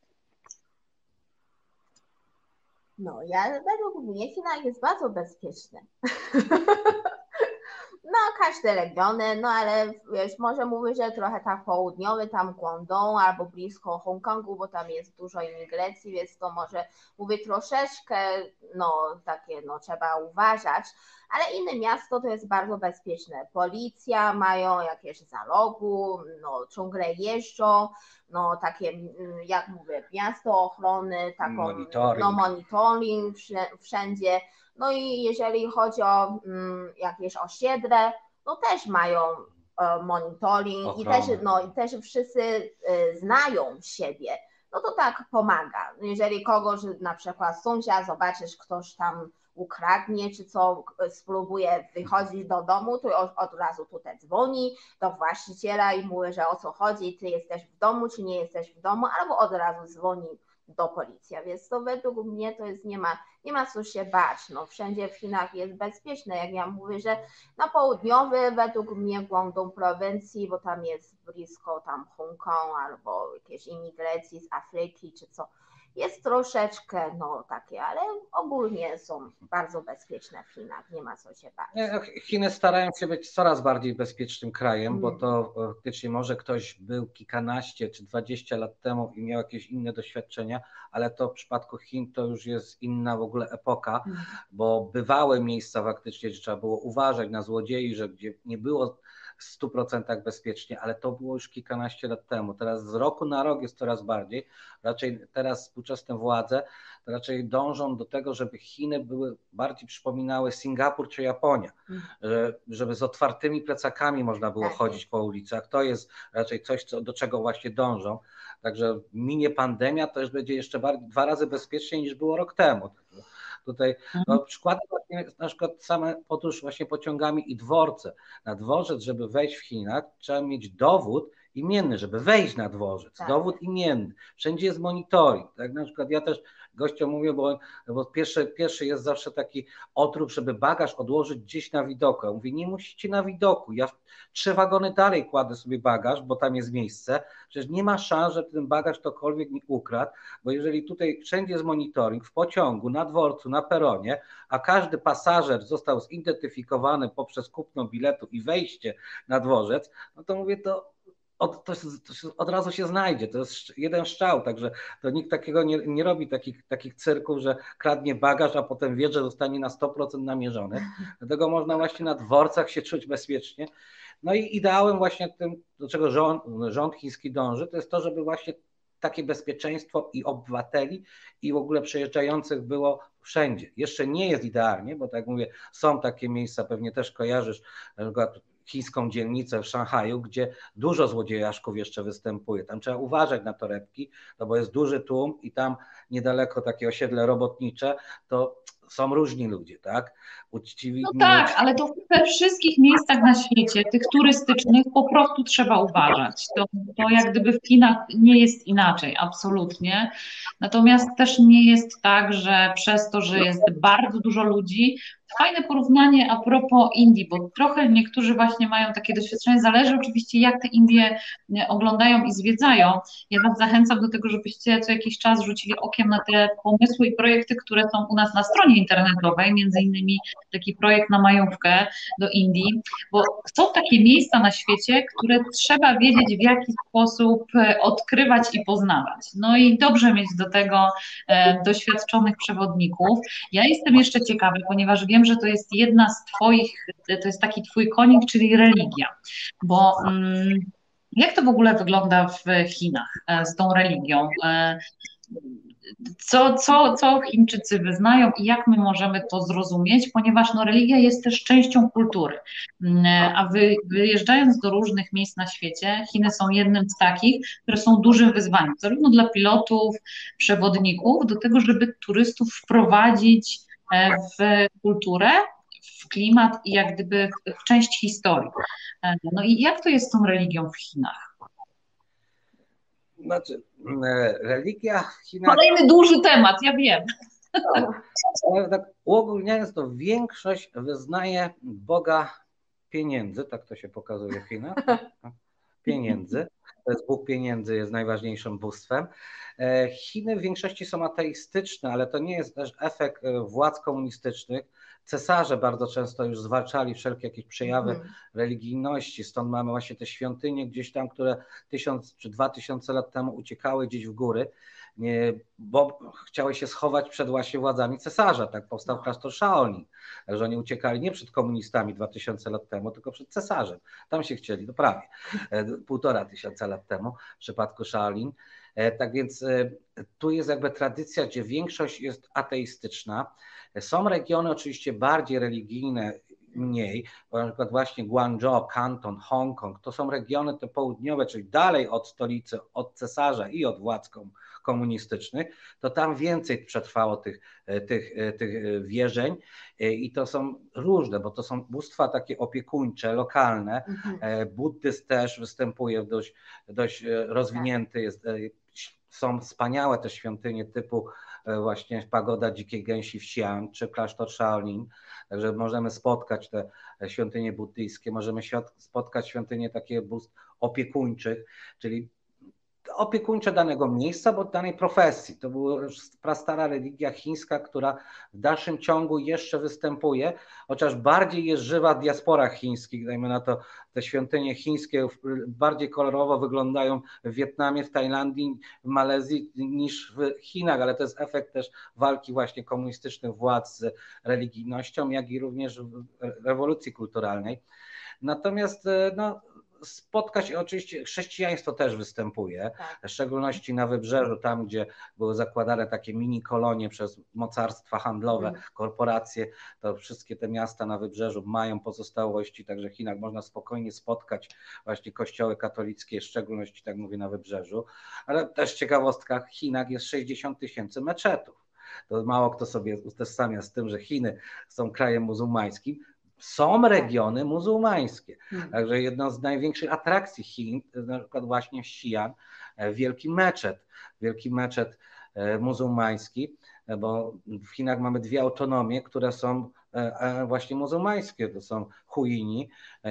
No, ja według mnie China jest bardzo bezpieczne. No, każde regiony, no ale wiesz, może mówię, że trochę tak południowy, tam Guangdong albo blisko Hongkongu, bo tam jest dużo imigracji, więc to może mówię troszeczkę, no takie, no trzeba uważać, ale inne miasto to jest bardzo bezpieczne. Policja mają jakieś zalogu, no ciągle jeżdżą, no takie, jak mówię, miasto ochrony, taką, monitoring. no monitoring wszędzie. No i jeżeli chodzi o um, jakieś osiedle, no też mają e, monitoring i też, no, i też wszyscy e, znają siebie. No to tak pomaga. Jeżeli kogoś, na przykład sąsiad, zobaczysz, ktoś tam ukradnie, czy co, spróbuje wychodzić do domu, to od, od razu tutaj dzwoni do właściciela i mówi, że o co chodzi, ty jesteś w domu, czy nie jesteś w domu, albo od razu dzwoni do policji. Więc to według mnie to jest, nie ma nie ma co się bać, no wszędzie w Chinach jest bezpieczne, jak ja mówię, że na południowy według mnie Guangdong prowincji, bo tam jest blisko tam Hongkong albo jakieś imigracji z Afryki czy co, jest troszeczkę no takie, ale ogólnie są bardzo bezpieczne w Chinach, nie ma co się bać. No, Chiny starają się być coraz bardziej bezpiecznym krajem, mm. bo to faktycznie może ktoś był kilkanaście czy dwadzieścia lat temu i miał jakieś inne doświadczenia, ale to w przypadku Chin to już jest inna w ogóle epoka, mm. bo bywały miejsca faktycznie, gdzie trzeba było uważać na złodziei, że gdzie nie było w 100% bezpiecznie, ale to było już kilkanaście lat temu. Teraz z roku na rok jest coraz bardziej. Raczej teraz współczesne władze raczej dążą do tego, żeby Chiny były bardziej przypominały Singapur czy Japonię, mhm. żeby z otwartymi plecakami można było tak. chodzić po ulicach. To jest raczej coś, co, do czego właśnie dążą. Także minie pandemia, to już będzie jeszcze dwa razy bezpieczniej niż było rok temu. Tutaj no, mhm. przykłady właśnie, na przykład same podróż właśnie pociągami i dworce. Na dworzec, żeby wejść w Chinach, trzeba mieć dowód imienny, żeby wejść na dworzec. Tak. Dowód imienny. Wszędzie jest monitoring. Tak na przykład ja też gościom mówię, bo, bo pierwszy, pierwszy jest zawsze taki otrup, żeby bagaż odłożyć gdzieś na widoku. Ja mówię, nie musicie na widoku. Ja trzy wagony dalej kładę sobie bagaż, bo tam jest miejsce. Przecież nie ma szans, że ten bagaż ktokolwiek mi ukradł, bo jeżeli tutaj wszędzie jest monitoring, w pociągu, na dworcu, na peronie, a każdy pasażer został zidentyfikowany poprzez kupno biletu i wejście na dworzec, no to mówię, to od, to, to od razu się znajdzie. To jest jeden strzał, także to nikt takiego nie, nie robi takich, takich cyrków, że kradnie bagaż, a potem wie, że zostanie na 100% namierzony. Dlatego można właśnie na dworcach się czuć bezpiecznie. No i ideałem właśnie tym, do czego rząd, rząd chiński dąży, to jest to, żeby właśnie takie bezpieczeństwo i obywateli, i w ogóle przejeżdżających było wszędzie. Jeszcze nie jest idealnie, bo tak jak mówię, są takie miejsca, pewnie też kojarzysz, na przykład chińską dzielnicę w Szanghaju, gdzie dużo złodziejaszków jeszcze występuje. Tam trzeba uważać na torebki, no bo jest duży tłum i tam niedaleko takie osiedle robotnicze, to są różni ludzie, tak? Uczciwi. No tak, ale to we wszystkich miejscach na świecie, tych turystycznych, po prostu trzeba uważać. To, to jak gdyby w Chinach nie jest inaczej, absolutnie. Natomiast też nie jest tak, że przez to, że jest bardzo dużo ludzi, Fajne porównanie a propos Indii, bo trochę niektórzy właśnie mają takie doświadczenie. Zależy oczywiście, jak te Indie e, oglądają i zwiedzają. Ja Was zachęcam do tego, żebyście co jakiś czas rzucili okiem na te pomysły i projekty, które są u nas na stronie internetowej, między innymi taki projekt na majówkę do Indii, bo są takie miejsca na świecie, które trzeba wiedzieć, w jaki sposób e, odkrywać i poznawać. No i dobrze mieć do tego e, doświadczonych przewodników. Ja jestem jeszcze ciekawa, ponieważ wiem, wiem, że to jest jedna z Twoich, to jest taki Twój konik, czyli religia. Bo mm, jak to w ogóle wygląda w Chinach e, z tą religią? E, co, co, co Chińczycy wyznają i jak my możemy to zrozumieć, ponieważ no, religia jest też częścią kultury. Mm, a wy, wyjeżdżając do różnych miejsc na świecie, Chiny są jednym z takich, które są dużym wyzwaniem, zarówno dla pilotów, przewodników, do tego, żeby turystów wprowadzić w kulturę, w klimat i jak gdyby w część historii. E, no i jak to jest z tą religią w Chinach? Znaczy, e, religia w Chinach. Kolejny duży temat, ja wiem. Ale tak uogólniając to, większość wyznaje Boga pieniędzy, tak to się pokazuje w Chinach. Pieniędzy. To jest Bóg pieniędzy, jest najważniejszym bóstwem. E, Chiny w większości są ateistyczne, ale to nie jest też efekt e, władz komunistycznych. Cesarze bardzo często już zwalczali wszelkie jakieś przejawy mm. religijności, stąd mamy właśnie te świątynie gdzieś tam, które tysiąc czy dwa tysiące lat temu uciekały gdzieś w góry, bo chciały się schować przed właśnie władzami cesarza. Tak powstał no. klasztor Shaolin, że oni uciekali nie przed komunistami dwa tysiące lat temu, tylko przed cesarzem. Tam się chcieli, no prawie e, półtora tysiąca lat temu w przypadku Shaolin. E, tak więc e, tu jest jakby tradycja, gdzie większość jest ateistyczna. Są regiony oczywiście bardziej religijne, mniej, na przykład właśnie Guangzhou, Kanton, Hongkong, to są regiony te południowe, czyli dalej od stolicy, od cesarza i od władz komunistycznych, to tam więcej przetrwało tych, e, tych, tych wierzeń i to są różne, bo to są bóstwa takie opiekuńcze, lokalne. Mhm. Buddyzm też występuje dość, dość rozwinięty, jest są wspaniałe te świątynie typu e, właśnie Pagoda Dzikiej Gęsi w Xi'an czy klasztor Shaolin, także możemy spotkać te świątynie buddyjskie, możemy spotkać świątynie takie opiekuńczych, czyli opiekuńcze danego miejsca, bo danej profesji. To była prastara religia chińska, która w dalszym ciągu jeszcze występuje, chociaż bardziej jest żywa w diasporach chińskich. Dajmy na to, te świątynie chińskie bardziej kolorowo wyglądają w Wietnamie, w Tajlandii, w Malezji niż w Chinach, ale to jest efekt też walki właśnie komunistycznych władz z religijnością, jak i również rewolucji kulturalnej. Natomiast no, spotkać, oczywiście chrześcijaństwo też występuje, tak. w szczególności na wybrzeżu, tam gdzie były zakładane takie mini kolonie przez mocarstwa handlowe, mm. korporacje, to wszystkie te miasta na wybrzeżu mają pozostałości, także w Chinach można spokojnie spotkać właśnie kościoły katolickie, w szczególności tak mówię na wybrzeżu, ale też ciekawostka, w Chinach jest 60 tysięcy meczetów. To mało kto sobie utożsamia z tym, że Chiny są krajem muzułmańskim, są regiony muzułmańskie. Hmm. Także jedną z największych atrakcji Chin, na przykład właśnie Xi'an, e, wielki meczet, wielki meczet e, muzułmański, e, bo w Chinach mamy dwie autonomie, które są właśnie muzułmańskie. To są Huini,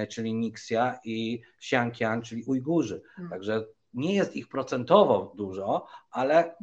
czyli Nixia i Xianqian, czyli Ujgurzy. Hmm. Także nie jest ich procentowo dużo, ale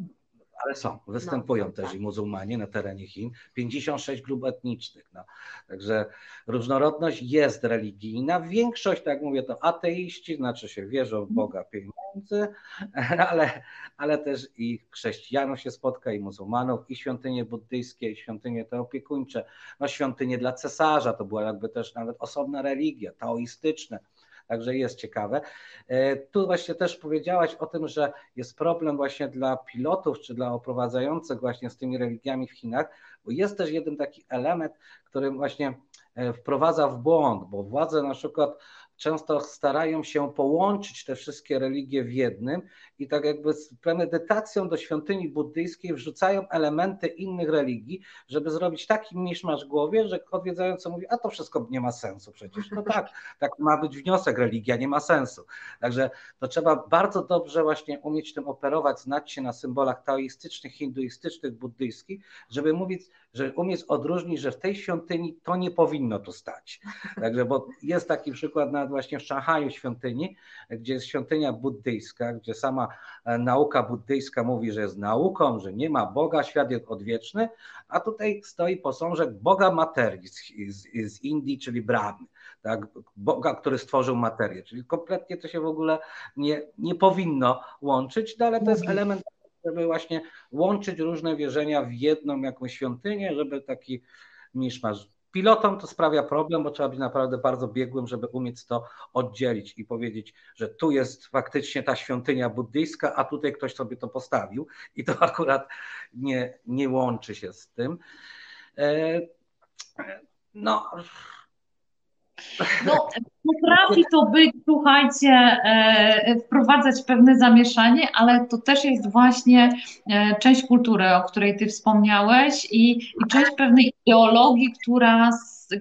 ale są, występują no, też tak. i muzułmanie na terenie Chin, 56 grup etnicznych. No. Także różnorodność jest religijna. Większość, tak jak mówię, to ateiści, znaczy się wierzą w. Boga pieniędzy, ale, ale też i chrześcijanów się spotka, i muzułmanów, i świątynie buddyjskie, i świątynie te opiekuńcze, no świątynie dla cesarza, to była jakby też nawet osobna religia, taoistyczne Także jest ciekawe. E, tu właśnie też powiedziałaś o tym, że jest problem właśnie dla pilotów czy dla oprowadzających właśnie z tymi religiami w Chinach, bo jest też jeden taki element, który właśnie e, wprowadza w błąd, bo władze na przykład często starają się połączyć te wszystkie religie w jednym i tak jakby z premedytacją do świątyni buddyjskiej wrzucają elementy innych religii, żeby zrobić taki miszmasz w głowie, że odwiedzający mówi, a to wszystko nie ma sensu przecież. No tak, tak ma być wniosek, religia nie ma sensu. Także to trzeba bardzo dobrze właśnie umieć tym operować, znać się na symbolach taoistycznych, hinduistycznych, buddyjskich, żeby mówić, że umieć odróżnić, że w tej świątyni to nie powinno tu stać. Także, bo jest taki przykład na właśnie w Szanghaju świątyni, gdzie jest świątynia buddyjska, gdzie sama e, nauka buddyjska mówi, że jest nauką, że nie ma Boga, świat jest odwieczny, a tutaj stoi posążek Boga materii z, z, Indii, czyli Brahmy. Tak, Boga, który stworzył materię, czyli kompletnie to się w ogóle nie, nie powinno łączyć, no ale to jest mhm. element żeby właśnie łączyć różne wierzenia w jedną jakąś świątynię, żeby taki miszmasz. Pilotom to sprawia problem, bo trzeba być naprawdę bardzo biegłym, żeby umieć to oddzielić i powiedzieć, że tu jest faktycznie ta świątynia buddyjska, a tutaj ktoś sobie to postawił i to akurat nie, nie łączy się z tym. E, no, no, potrafi to być, słuchajcie, e, wprowadzać pewne zamieszanie, ale to też jest właśnie e, część kultury, o której Ty wspomniałeś i, i część pewnej ideologii, która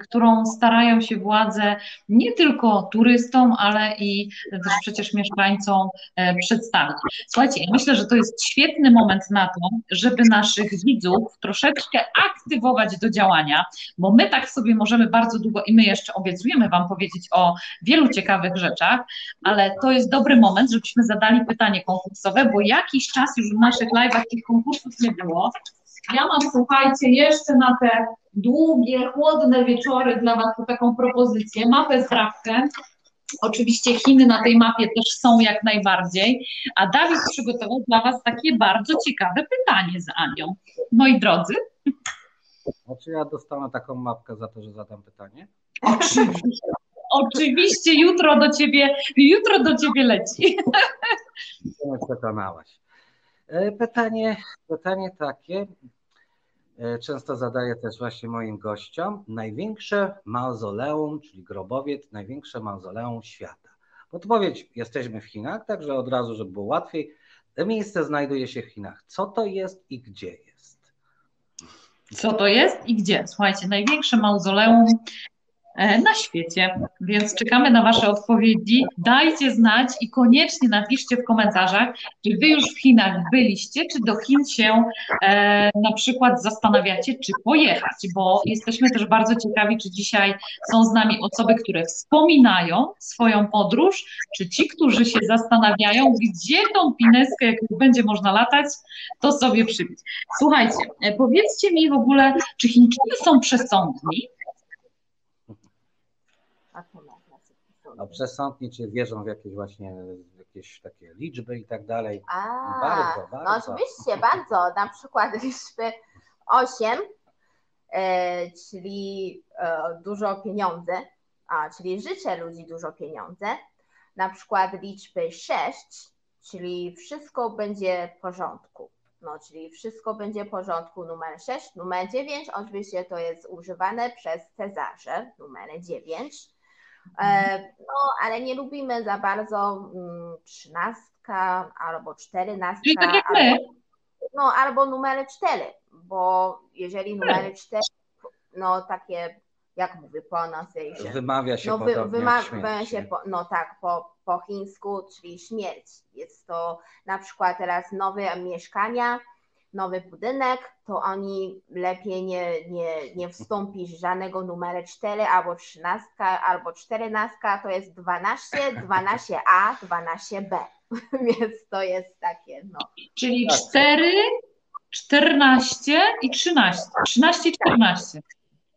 którą starają się władze nie tylko turystom, ale i też przecież mieszkańcom e, przedstawić. Słuchajcie, ja myślę, że to jest świetny moment na to, żeby naszych widzów troszeczkę aktywować do działania, bo my tak sobie możemy bardzo długo i my jeszcze obiecujemy Wam powiedzieć o wielu ciekawych rzeczach, ale to jest dobry moment, żebyśmy zadali pytanie konkursowe, bo jakiś czas już w naszych live'ach tych konkursów nie było. Ja mam, słuchajcie, jeszcze na te długie, chłodne wieczory dla Was taką propozycję, mapę zdrawkę. Oczywiście Chiny na tej mapie też są jak najbardziej, a Dawid przygotował dla Was takie bardzo ciekawe pytanie z Anią. Moi drodzy. A czy ja dostanę taką mapkę za to, że zadam pytanie? Oczywiście. Oczywiście jutro do ciebie, jutro do ciebie leci. Przekonałaś. E, pytanie, pytanie takie, E, często zadaję też właśnie moim gościom, największe mauzoleum, czyli grobowiec, największe mauzoleum świata. Podpowiedź, jesteśmy w Chinach, także od razu, żeby było łatwiej. Miejsce znajduje się w Chinach. Co to jest i gdzie jest? Co to jest i gdzie? Słuchajcie, największe mauzoleum na świecie. Więc czekamy na Wasze odpowiedzi. Dajcie znać i koniecznie napiszcie w komentarzach, czy Wy już w Chinach byliście, czy do Chin się e, na przykład zastanawiacie, czy pojechać, bo jesteśmy też bardzo ciekawi, czy dzisiaj są z nami osoby, które wspominają swoją podróż, czy ci, którzy się zastanawiają, gdzie tą pineskę, jak będzie można latać, to sobie przybić. Słuchajcie, e, powiedzcie mi w ogóle, czy Chińczycy są przesądni? No, przesądni, czy wierzą w jakieś właśnie jakieś takie liczby i tak dalej. A, Bardzo, no bardzo. oczywiście, bardzo. Na przykład liczby 8, e, czyli e, dużo pieniądze, a, czyli życzę ludzi dużo pieniądze. Na przykład liczby 6, czyli wszystko będzie w porządku. No, czyli wszystko będzie w porządku numer 6. Numer 9 oczywiście to jest używane przez Cezarze, numer 9. E, no, ale nie lubimy za bardzo mm, trzynastka albo czternastka. Czyli tak jak my. albo, no, albo numery cztery, bo jeżeli numery cztery, no takie, jak mówię, pronunciation. Wymawia się No, wy, podobnie wymawia się, po, no tak, po, po chińsku, czyli śmierć. Jest to na przykład teraz nowe mieszkania, nowy budynek, to oni lepiej nie, nie, nie wstąpisz żadnego numeru 4 albo 13 albo 14, to jest 12, 12a, 12b. Więc to jest takie, no. Czyli Tak. 4, 14 i 13. 13 i 14.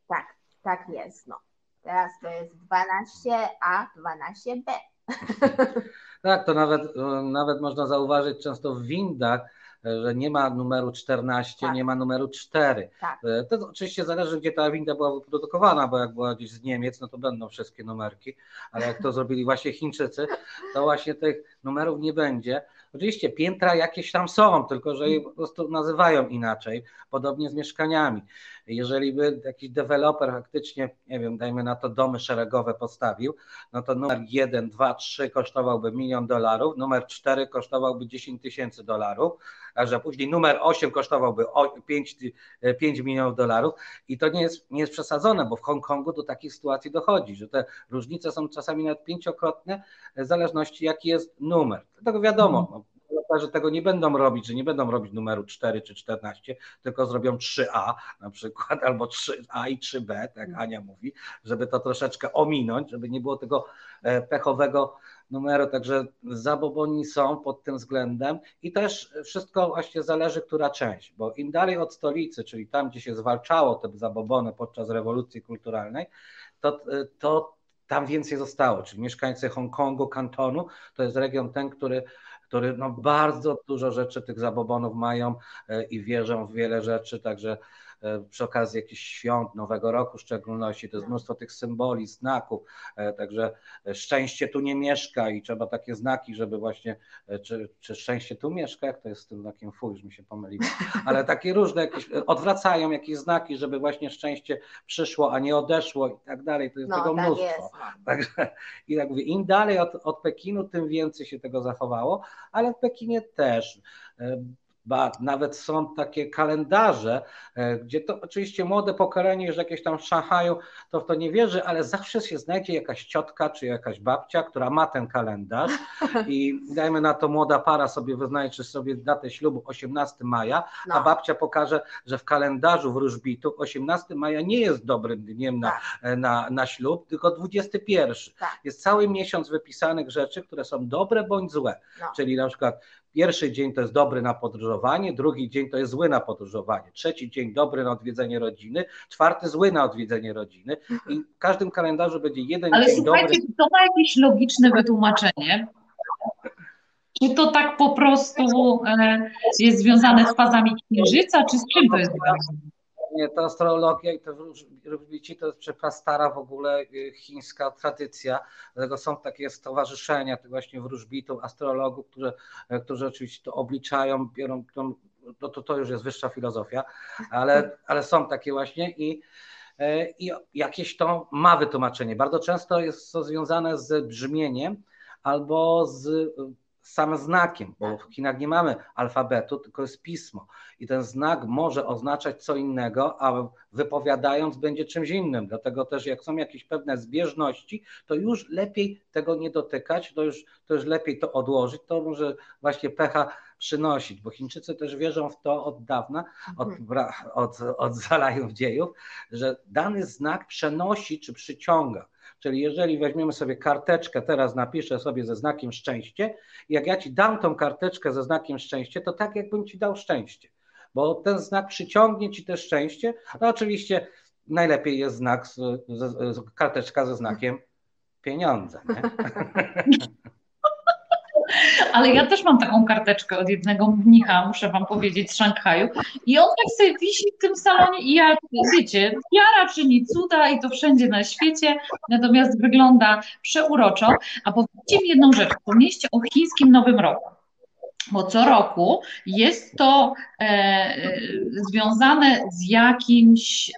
Tak, tak jest, no. Teraz to jest 12a, 12b. Tak, to nawet, e, nawet można zauważyć często w windach, że nie ma numeru 14, Tak. nie ma numeru 4. Tak. E, To oczywiście zależy, gdzie ta winda była wyprodukowana, bo jak była gdzieś z Niemiec, no to będą wszystkie numerki, ale jak to zrobili właśnie Chińczycy, to właśnie tych numerów nie będzie. Oczywiście piętra jakieś tam są, tylko że je po prostu nazywają inaczej, podobnie z mieszkaniami. Jeżeli by jakiś deweloper faktycznie, nie wiem, dajmy na to domy szeregowe postawił, no to numer 1, 2, 3 kosztowałby milion dolarów, numer 4 kosztowałby 10 tysięcy dolarów, a że później numer 8 kosztowałby o 5, ty- 5 milionów dolarów i to nie jest, nie jest przesadzone, bo w Hongkongu do takich sytuacji dochodzi, że te różnice są czasami nawet pięciokrotne w zależności jaki jest numer. Tego wiadomo, no, deweloperzy tego nie będą robić, że nie będą robić numeru 4 czy 14, tylko zrobią 3A na przykład, albo 3A i 3B, tak Ania mówi, żeby to troszeczkę ominąć, żeby nie było tego e, pechowego numeru, także zaboboni są pod tym względem i też wszystko właśnie zależy, która część, bo im dalej od stolicy, czyli tam, gdzie się zwalczało te zabobony podczas rewolucji kulturalnej, to, to tam więcej zostało, czyli mieszkańcy Hongkongu, Kantonu, to jest region ten, który który no bardzo dużo rzeczy tych zabobonów mają e, i wierzą w wiele rzeczy, także przy okazji jakichś świąt, Nowego Roku w szczególności, to jest mnóstwo tych symboli, znaków, e, także szczęście tu nie mieszka i trzeba takie znaki, żeby właśnie, e, czy, czy szczęście tu mieszka, jak to jest z tym znakiem fuj, już mi się pomyliło, ale takie różne jakieś, odwracają jakieś znaki, żeby właśnie szczęście przyszło, a nie odeszło i tak dalej, to jest No, tego tak mnóstwo. jest. No. Także i jak mówię, im dalej od, od Pekinu, tym więcej się tego zachowało, ale w Pekinie też. E, Ba, nawet są takie kalendarze, e, gdzie to oczywiście młode pokolenie, że jakieś tam w Szanghaju, to w to nie wierzy, ale zawsze się znajdzie jakaś ciotka czy jakaś babcia, która ma ten kalendarz i dajmy na to młoda para sobie wyznaczy sobie datę ślubu 18 maja, a No. babcia pokaże, że w kalendarzu wróżbitów 18 maja nie jest dobrym dniem na, Tak. na, na ślub, tylko 21. Tak. Jest cały miesiąc wypisanych rzeczy, które są dobre bądź złe. No. Czyli na przykład pierwszy dzień to jest dobry na podróżowanie, drugi dzień to jest zły na podróżowanie, trzeci dzień dobry na odwiedzenie rodziny, czwarty zły na odwiedzenie rodziny i w każdym kalendarzu będzie jeden Ale dzień słuchajcie, dobry. czy to ma jakieś logiczne wytłumaczenie? Czy to tak po prostu e, jest związane z fazami księżyca, czy z czym to jest związane? Nie, to astrologia i to wróżbici to jest prastara w ogóle y, chińska tradycja, dlatego są takie stowarzyszenia tych właśnie wróżbitów, astrologów, którzy, e, którzy oczywiście to obliczają, biorą, tą- to, to, to już jest wyższa filozofia, ale, ale są takie właśnie i, e, i jakieś to ma wytłumaczenie. Bardzo często jest to związane z brzmieniem albo z, samym znakiem, bo w Chinach nie mamy alfabetu, tylko jest pismo. I ten znak może oznaczać co innego, a wypowiadając będzie czymś innym. Dlatego też jak są jakieś pewne zbieżności, to już lepiej tego nie dotykać, to już, to już lepiej to odłożyć. To może właśnie pecha przynosić, bo Chińczycy też wierzą w to od dawna, od, Mhm. od, od zalajów dziejów, że dany znak przenosi czy przyciąga. Czyli jeżeli weźmiemy sobie karteczkę, teraz napiszę sobie ze znakiem szczęście, jak ja ci dam tą karteczkę ze znakiem szczęście, to tak jakbym ci dał szczęście, bo ten znak przyciągnie ci też szczęście. No oczywiście najlepiej jest znak, z, z, z, karteczka ze znakiem pieniądze. Ale ja też mam taką karteczkę od jednego mnicha, muszę wam powiedzieć, z Szanghaju. I on tak sobie wisi w tym salonie i ja, wiecie, wiara czyni cuda i to wszędzie na świecie, natomiast wygląda przeuroczo. A powiedzcie mi jedną rzecz, pomieście o chińskim Nowym Roku. Bo co roku jest to e, związane z jakimś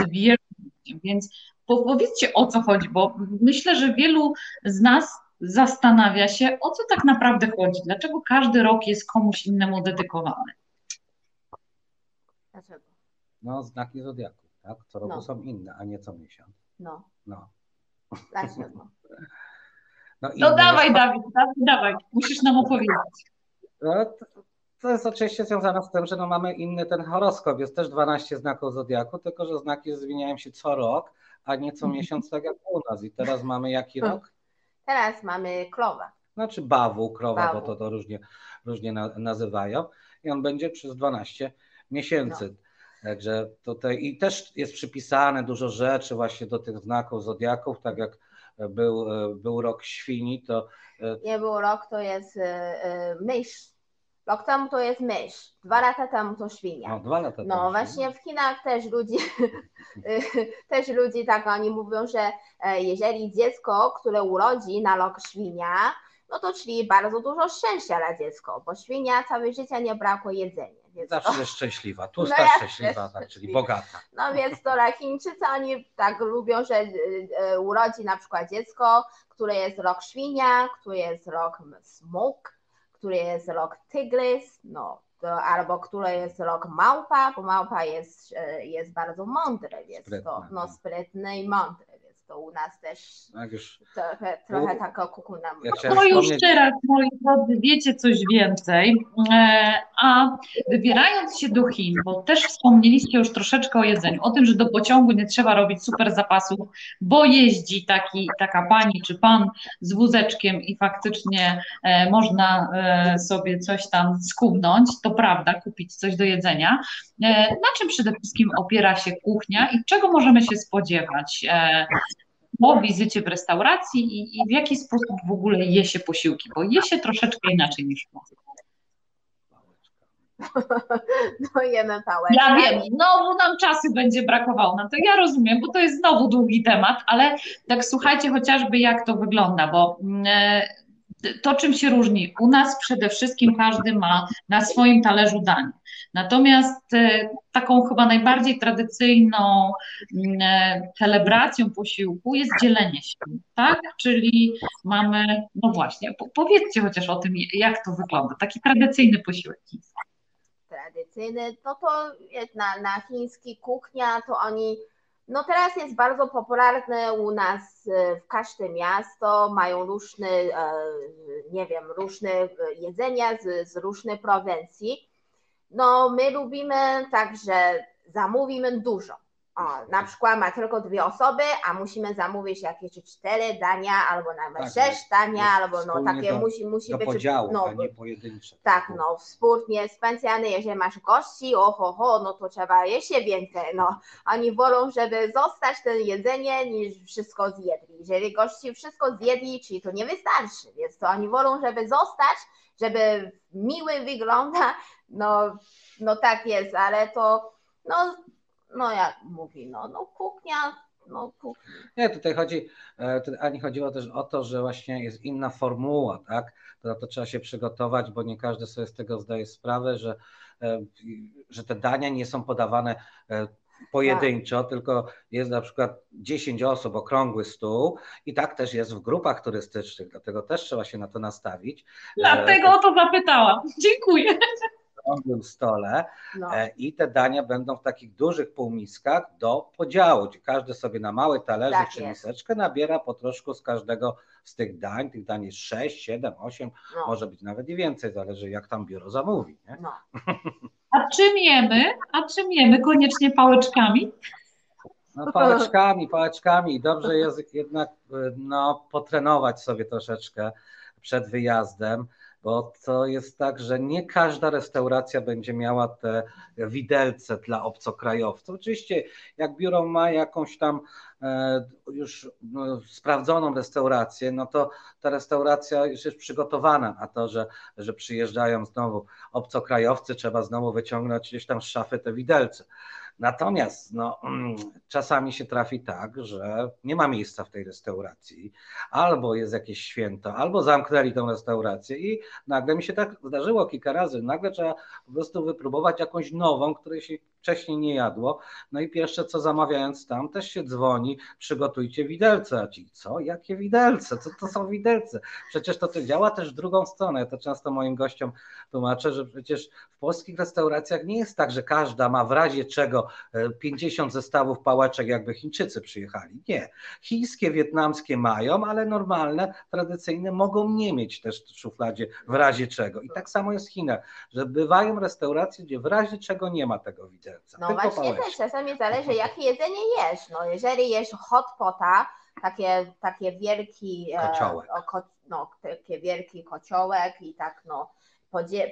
zwierzęciem, więc powiedzcie o co chodzi, bo myślę, że wielu z nas zastanawia się, o co tak naprawdę chodzi, dlaczego każdy rok jest komuś innemu dedykowany. Dlaczego? No, znaki zodiaku, tak? Co roku No. są inne, a nie co miesiąc. No, No, dlaczego? no, No dawaj, jest- Dawid, dawaj, dawaj, musisz nam opowiedzieć. No, to, to jest oczywiście związane z tym, że no mamy inny ten horoskop. Jest też 12 znaków zodiaku, tylko że znaki zmieniają się co rok, a nie co Mhm. miesiąc, tak jak u nas. I teraz mamy jaki rok? Teraz mamy klowa. Znaczy bawu, krowa, Bawu. bo to, to różnie, różnie na, nazywają. I on będzie przez 12 miesięcy. Także tutaj i też jest przypisane dużo rzeczy właśnie do tych znaków zodiaków, tak jak był, był rok świni, to Nie był rok, to jest y, mysz. Rok temu to jest mysz. Dwa lata temu to świnia. no, dwa lata No temu właśnie w Chinach też ludzi, też ludzi tak oni mówią, że e, jeżeli dziecko, które urodzi na rok świnia, no to czyli bardzo dużo szczęścia dla dziecka, bo świnia całe życie nie brakło jedzenia. Więc to, Zawsze jest szczęśliwa, tłusta No szczęśliwa, tak, czyli bogata. no więc to dla Chińczycy oni tak lubią, że y, y, urodzi na przykład dziecko, które jest rok świnia, które jest rok smok, który jest rok tygrys, no to, albo które jest rok małpa, bo małpa jest, e, jest bardzo mądry, więc to no, no. sprytny i mądry, to u nas też Jak już trochę, trochę taka kukuna. ja chciałem No już teraz, moi drodzy, wiecie coś więcej. E, A wybierając się do Chin, bo też wspomnieliście już troszeczkę o jedzeniu, o tym, że do pociągu nie trzeba robić super zapasów, bo jeździ taki, taka pani czy pan z wózeczkiem i faktycznie e, można e, sobie coś tam skubnąć, to prawda, kupić coś do jedzenia. E, Na czym przede wszystkim opiera się kuchnia i czego możemy się spodziewać? E, po wizycie w restauracji i, i w jaki sposób w ogóle je się posiłki, bo je się troszeczkę inaczej niż nas. No jemy pałeczkę. Ja wiem, znowu nam czasu będzie brakowało, no to ja rozumiem, bo to jest znowu długi temat, ale tak słuchajcie chociażby jak to wygląda, bo mm, e, to czym się różni, u nas przede wszystkim każdy ma na swoim talerzu danie. Natomiast e, taką chyba najbardziej tradycyjną mm, e, celebracją posiłku jest dzielenie się, tak? Czyli mamy, no właśnie, po, powiedzcie chociaż o tym, jak to wygląda, taki tradycyjny posiłek. tradycyjny, no to na, na chiński kuchnia, to oni, no teraz jest bardzo popularne u nas e, w każde miasto, mają różne, nie wiem, różne jedzenia z, z różnych prowincji. No my lubimy tak, że zamówimy dużo. O, na przykład ma tylko dwie osoby, a musimy zamówić jakieś cztery dania, albo nawet Tak, sześć dania, jest albo no takie do- musi, musi Do być. podziału, no, a nie pojedyncze. tak, no, wspólnie specjalnie, jeżeli masz gości, oho, ho, no to trzeba jeszcze więcej, no. Oni wolą, żeby zostać to jedzenie, niż wszystko zjedli. Jeżeli gości wszystko zjedli, czyli to nie wystarczy, więc to oni wolą, żeby zostać, żeby miły wygląda, no, no tak jest, ale to, no, no jak mówi, no, no kuchnia, no kuchnia. Nie, tutaj chodzi, e, tu Ani chodziło też o to, że właśnie jest inna formuła, tak? To na to trzeba się przygotować, bo nie każdy sobie z tego zdaje sprawę, że, e, że te dania nie są podawane e, pojedynczo, tylko jest na przykład 10 osób, okrągły stół i tak też jest w grupach turystycznych, dlatego też trzeba się na to nastawić. Dlatego o to zapytałam. Dziękuję okrągłym stole no. E, i te dania będą w takich dużych półmiskach do podziału, gdzie każdy sobie na mały talerzyk tak czy miseczkę nabiera po troszku z każdego z tych dań. Tych dań jest 6, 7, 8, no. może być nawet i więcej, zależy jak tam biuro zamówi. Nie? No. A czym jemy? A czym jemy? Koniecznie pałeczkami? No, pałeczkami, pałeczkami. Dobrze jest jednak no, potrenować sobie troszeczkę przed wyjazdem bo to jest tak, że nie każda restauracja będzie miała te widelce dla obcokrajowców. Oczywiście, jak biuro ma jakąś tam e, już no, sprawdzoną restaurację, no to ta restauracja już jest przygotowana na to, że, że przyjeżdżają znowu obcokrajowcy, trzeba znowu wyciągnąć gdzieś tam z szafy te widelce. Natomiast no, mm, czasami się trafi tak, że nie ma miejsca w tej restauracji, albo jest jakieś święto, albo zamknęli tą restaurację i nagle mi się tak zdarzyło kilka razy. Nagle trzeba po prostu wypróbować jakąś nową, której się wcześniej nie jadło. No i pierwsze co zamawiając tam, też się dzwoni, przygotujcie widelce. A ci, co? Jakie widelce? Co to są widelce? Przecież to, to działa też w drugą stronę. Ja to często moim gościom tłumaczę, że przecież w polskich restauracjach nie jest tak, że każda ma w razie czego 50 e, zestawów pałeczek, jakby Chińczycy przyjechali. Nie. Chińskie, wietnamskie mają, ale normalne, tradycyjne mogą nie mieć też w szufladzie w razie czego. I tak samo jest w Chinach, że bywają restauracje, gdzie w razie czego nie ma tego widelca. No właśnie też, czasami zależy jakie jedzenie jesz. No jeżeli jesz hot pota, takie, takie wielki e, kociołek. E, ko, no, takie wielki kociołek i tak no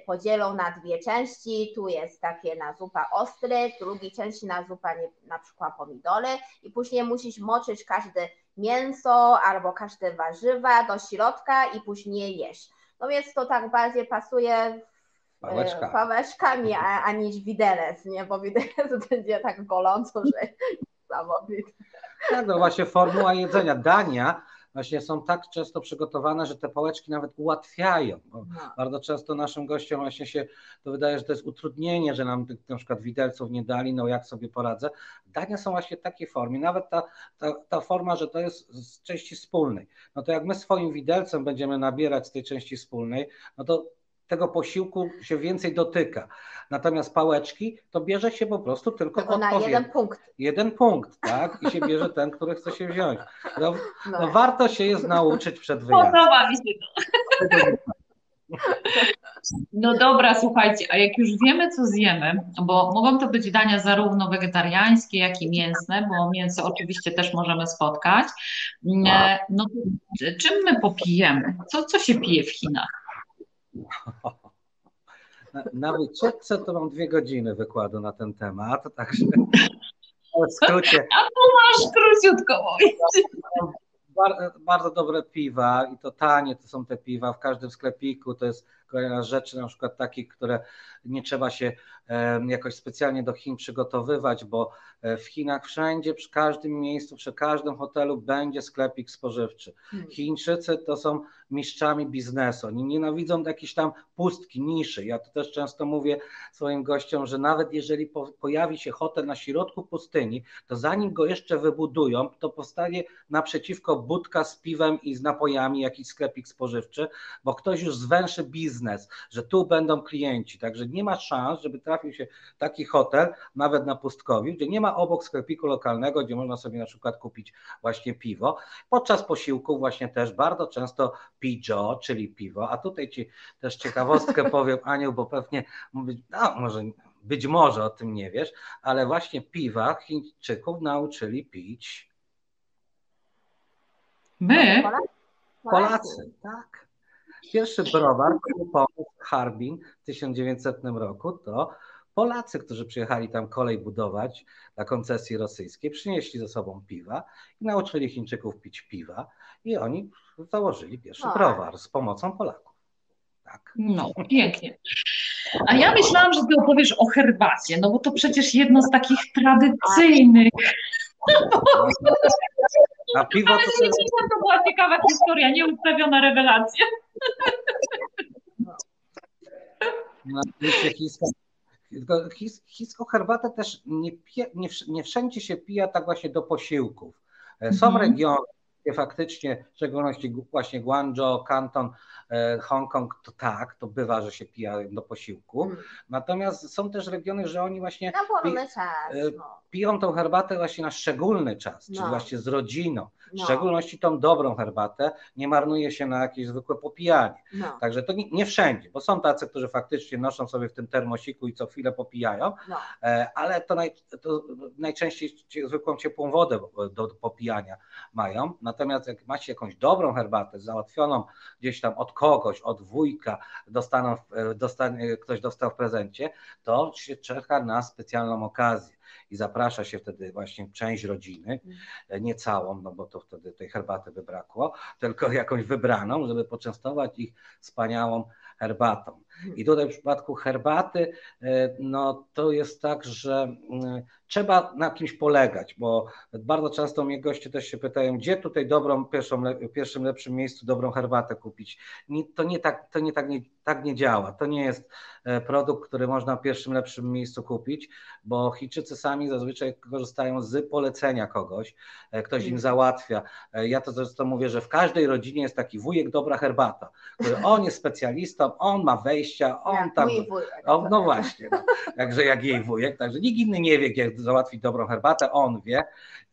podzielą na dwie części, tu jest takie na zupa ostry, w drugiej części na zupa nie, na przykład pomidory i później musisz moczyć każde mięso albo każde warzywa do środka i później jeść. No więc to tak bardziej pasuje Pałeczka. pałeczkami, a, a niż widelec, nie? Bo widelec będzie tak goląco, że samowity. Tak, no właśnie formuła jedzenia. Dania właśnie są tak często przygotowane, że te pałeczki nawet ułatwiają. No. Bardzo często naszym gościom właśnie się to wydaje, że to jest utrudnienie, że nam tych na przykład widelców nie dali, no jak sobie poradzę. Dania są właśnie w takiej formie, nawet ta, ta, ta forma, że to jest z części wspólnej. No to jak my swoim widelcem będziemy nabierać z tej części wspólnej, no to tego posiłku się więcej dotyka. Natomiast pałeczki to bierze się po prostu tylko Tylko na jeden punkt. Jeden punkt, tak? I się bierze ten, który chce się wziąć. No, no. no warto się jest nauczyć przed wyjazdem. Podoba mi się to. No dobra, słuchajcie, a jak już wiemy, co zjemy, bo mogą to być dania zarówno wegetariańskie, jak i mięsne, bo mięso oczywiście też możemy spotkać, no czym my popijemy? Co, co się pije w Chinach? Na, na wycieczce to mam dwie godziny wykładu na ten temat, także w skrócie. A tu masz króciutko bardzo dobre piwa i to tanie to są te piwa. W każdym sklepiku to jest rzeczy, na przykład takich, które nie trzeba się jakoś specjalnie do Chin przygotowywać, bo e, w Chinach wszędzie, przy każdym miejscu, przy każdym hotelu będzie sklepik spożywczy. Hmm. Chińczycy to są mistrzami biznesu. Oni nienawidzą jakiejś tam pustki, niszy. Ja to też często mówię swoim gościom, że nawet jeżeli po, pojawi się hotel na środku pustyni, to zanim go jeszcze wybudują, to powstanie naprzeciwko budka z piwem i z napojami jakiś sklepik spożywczy, bo ktoś już zwęszy biznes, że tu będą klienci. Także nie ma szans, żeby trafił się taki hotel, nawet na pustkowiu, gdzie nie ma obok sklepiku lokalnego, gdzie można sobie na przykład kupić właśnie piwo. Podczas posiłku właśnie też bardzo często pijo, czyli piwo, a tutaj Ci też ciekawostkę powiem, Aniu, bo pewnie, no może być może o tym nie wiesz, ale właśnie piwa Chińczyków nauczyli pić. My? Polacy, tak. Pierwszy browar, który pomógł Harbin w 1900 roku, to Polacy, którzy przyjechali tam kolej budować dla koncesji rosyjskiej, przynieśli ze sobą piwa i nauczyli Chińczyków pić piwa i oni założyli pierwszy no. browar z pomocą Polaków. Tak. No, pięknie. A ja myślałam, że ty opowiesz o herbacie, no bo to przecież jedno z takich tradycyjnych. A piwo Ale to, to była ciekawa historia, nieustawiona rewelacja. No, chińska, Tylko chińską herbatę też nie, pije, nie, nie wszędzie się pija tak właśnie do posiłków. Są Mhm. regiony, gdzie faktycznie, w szczególności właśnie Guangzhou, Kanton, e, Hongkong, to tak, to bywa, że się pija do posiłku. Mm. Natomiast są też regiony, że oni właśnie Na wolny czas. e, No. piją tą herbatę właśnie na szczególny czas, czyli No. właśnie z rodziną. W No. szczególności tą dobrą herbatę, nie marnuje się na jakieś zwykłe popijanie. No. Także to nie, nie wszędzie, bo są tacy, którzy faktycznie noszą sobie w tym termosiku i co chwilę popijają, No. e, ale to, naj, to najczęściej cie- zwykłą ciepłą wodę do, do popijania mają. Natomiast jak macie jakąś dobrą herbatę załatwioną gdzieś tam od kogoś, od wujka, dostaną, e, ktoś dostał w prezencie, to się czeka na specjalną okazję. I zaprasza się wtedy właśnie część rodziny, e, nie całą, no bo to wtedy tej herbaty by brakło, tylko jakąś wybraną, żeby poczęstować ich wspaniałą herbatą. I tutaj w przypadku herbaty, e, no to jest tak, że mm, trzeba na kimś polegać, bo bardzo często mnie goście też się pytają, gdzie tutaj dobrą, pierwszą, pierwszym lepszym miejscu dobrą herbatę kupić. To nie, tak, to nie, tak, nie, tak nie działa. To nie jest e, produkt, który można w pierwszym lepszym miejscu kupić, bo Chińczycy sami zazwyczaj korzystają z polecenia kogoś, e, ktoś im załatwia. E, Ja to zresztą mówię, że w każdej rodzinie jest taki wujek dobra herbata, który on jest specjalistą, on ma wejścia, on Jak tam. wujek. O, no właśnie, no. także jak jej wujek, także nikt inny nie wie, jak załatwić dobrą herbatę, on wie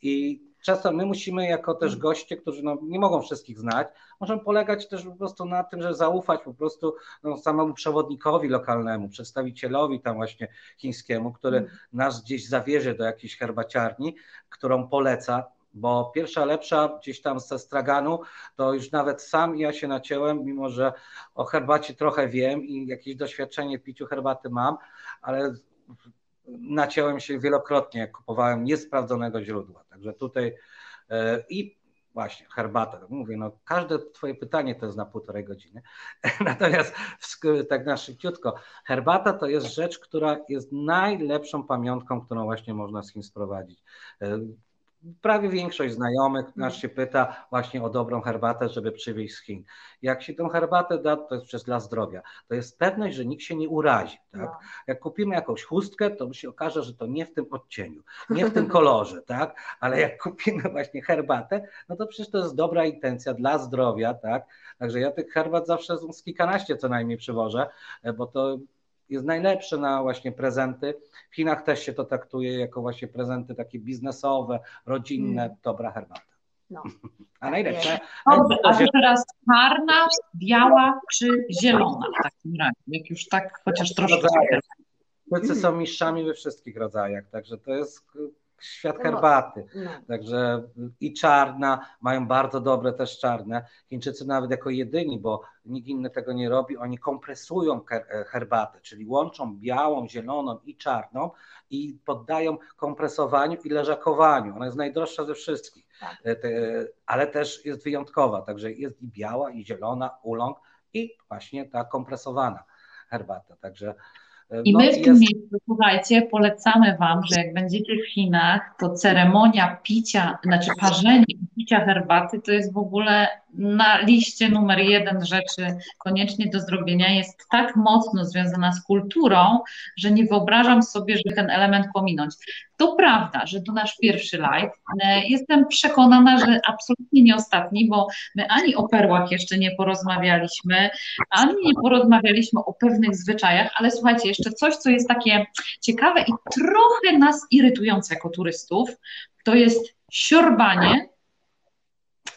i często my musimy jako też goście, którzy no, nie mogą wszystkich znać, możemy polegać też po prostu na tym, że zaufać po prostu no, samemu przewodnikowi lokalnemu, przedstawicielowi tam właśnie chińskiemu, który Mm. nas gdzieś zawiezie do jakiejś herbaciarni, którą poleca, bo pierwsza lepsza gdzieś tam ze straganu, to już nawet sam ja się naciąłem, mimo że o herbacie trochę wiem i jakieś doświadczenie w piciu herbaty mam, ale naciąłem się wielokrotnie, jak kupowałem niesprawdzonego źródła. Także tutaj e, i właśnie herbata, mówię, no każde twoje pytanie to jest na półtorej godziny. Natomiast tak na szybciutko, herbata to jest rzecz, która jest najlepszą pamiątką, którą właśnie można z Chin sprowadzić. Prawie większość znajomych nas się pyta właśnie o dobrą herbatę, żeby przywieźć z Chin. Jak się tę herbatę da, to jest przez dla zdrowia. To jest pewność, że nikt się nie urazi. Tak? No. Jak kupimy jakąś chustkę, to się okaże, że to nie w tym odcieniu, nie w tym kolorze, tak? Ale jak kupimy właśnie herbatę, no to przecież to jest dobra intencja dla zdrowia, tak? Także ja tych herbat zawsze z kilkanaście co najmniej przywożę, e, bo to jest najlepsze na właśnie prezenty. W Chinach też się to traktuje jako właśnie prezenty takie biznesowe, rodzinne, Mm. dobra herbata. No. A najlepsze, Dobrze, a to teraz czarna, biała czy zielona w takim razie? Jak już tak chociaż troszkę. Rodzaje. Chińczycy są mistrzami we wszystkich rodzajach, także to jest świat herbaty. No. Także i czarna, mają bardzo dobre też czarne. Chińczycy nawet jako jedyni, bo nikt inny tego nie robi, oni kompresują e, herbatę, czyli łączą białą, zieloną i czarną i poddają kompresowaniu i leżakowaniu. Ona jest najdroższa ze wszystkich, Tak. E, ale też jest wyjątkowa, także jest i biała, i zielona, ulong i właśnie ta kompresowana herbata. Także I no, my w tym jest- miejscu, słuchajcie, polecamy Wam, że jak będziecie w Chinach, to ceremonia picia, znaczy parzenia i picia herbaty to jest w ogóle na liście numer jeden rzeczy koniecznie do zrobienia. Jest tak mocno związana z kulturą, że nie wyobrażam sobie, żeby ten element pominąć. To prawda, że to nasz pierwszy live. E, Jestem przekonana, że absolutnie nie ostatni, bo my ani o perłach jeszcze nie porozmawialiśmy, ani nie porozmawialiśmy o pewnych zwyczajach, ale słuchajcie, jeszcze coś, co jest takie ciekawe i trochę nas irytujące jako turystów, to jest siorbanie,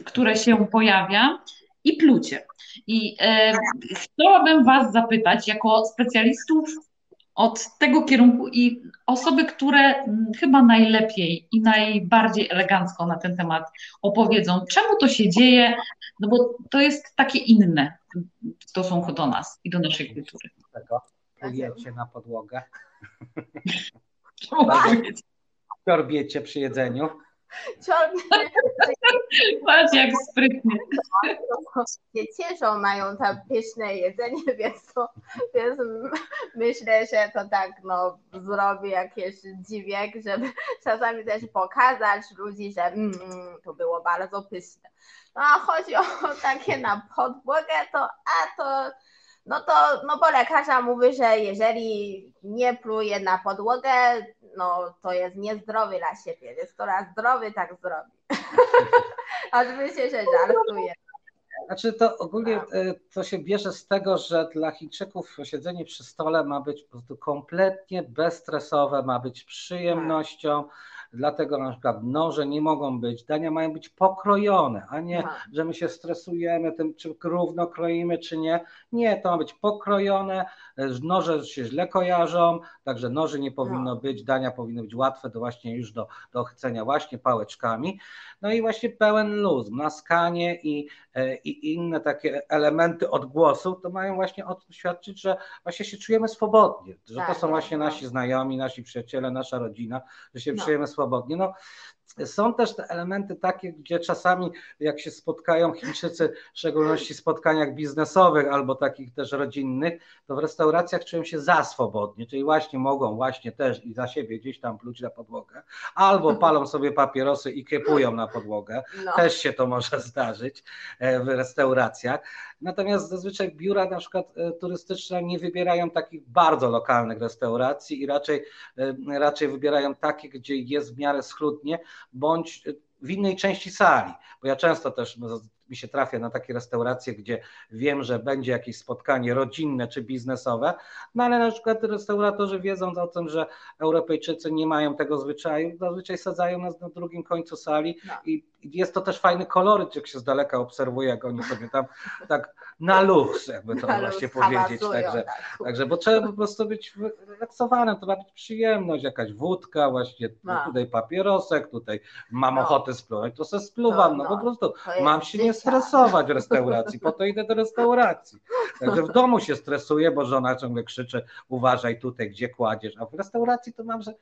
które się pojawia i plucie. I e, chciałabym Was zapytać, jako specjalistów od tego kierunku i osoby, które mm, chyba najlepiej i najbardziej elegancko na ten temat opowiedzą, czemu to się dzieje, no bo to jest takie inne w stosunku do nas i do naszej kultury. tego plujecie na podłogę, powiedzieć? korbiecie przy jedzeniu. Ciągle Patrz jak sprytnie. się cieszą, mają tam pyszne jedzenie, więc, to, więc myślę, że to tak no, zrobi jakiś dziwiek, żeby czasami też pokazać ludzi, że mm, to było bardzo pyszne. No a chodzi o takie na podłogę, to a to no to, no bo lekarza mówi, że jeżeli nie pluje na podłogę, no to jest niezdrowy dla siebie, więc to raz zdrowy tak zrobi. Oczywiście, że żartuję. Znaczy to ogólnie e, to się bierze z tego, że dla Chińczyków siedzenie przy stole ma być po prostu kompletnie bezstresowe, ma być przyjemnością. Dlatego na przykład noże nie mogą być, dania mają być pokrojone, a nie, że my się stresujemy tym, czy równo kroimy, czy nie. Nie, to ma być pokrojone, noże się źle kojarzą, także noży nie powinno no. być, dania powinny być łatwe do właśnie już do, do chcenia właśnie pałeczkami. No i właśnie pełen luz, naskanie i, e, i inne takie elementy odgłosu, to mają właśnie o tym świadczyć, że właśnie się czujemy swobodnie, że to tak, są tak, właśnie tak. nasi znajomi, nasi przyjaciele, nasza rodzina, że się no. czujemy swobodnie. No, są też te elementy takie, gdzie czasami jak się spotkają Chińczycy, w szczególności w spotkaniach biznesowych albo takich też rodzinnych, to w restauracjach czują się za swobodnie, czyli właśnie mogą właśnie też i za siebie gdzieś tam pluć na podłogę, albo palą sobie papierosy i kiepują na podłogę. No. Też się to może zdarzyć e, w restauracjach. Natomiast zazwyczaj biura na przykład e, turystyczne nie wybierają takich bardzo lokalnych restauracji i raczej, e, raczej wybierają takie, gdzie jest w miarę schludnie, bądź w innej części sali, bo ja często też mi się trafia na takie restauracje, gdzie wiem, że będzie jakieś spotkanie rodzinne czy biznesowe, no ale na przykład restauratorzy wiedząc o tym, że Europejczycy nie mają tego zwyczaju, zazwyczaj sadzają nas na drugim końcu sali no. i jest to też fajny koloryt, jak się z daleka obserwuje, jak oni sobie tam tak na luks, jakby to na właśnie powiedzieć. Także, tak. także, bo trzeba po prostu być relaksowanym, to ma być przyjemność, jakaś wódka, właśnie no. tutaj papierosek, tutaj mam no. ochotę spluwać, to se spluwam, no, no, no po prostu mam się nie stresować restauracji, po to idę do restauracji. Także w domu się stresuję, bo żona ciągle krzyczy, uważaj tutaj, gdzie kładziesz, a w restauracji to mam, że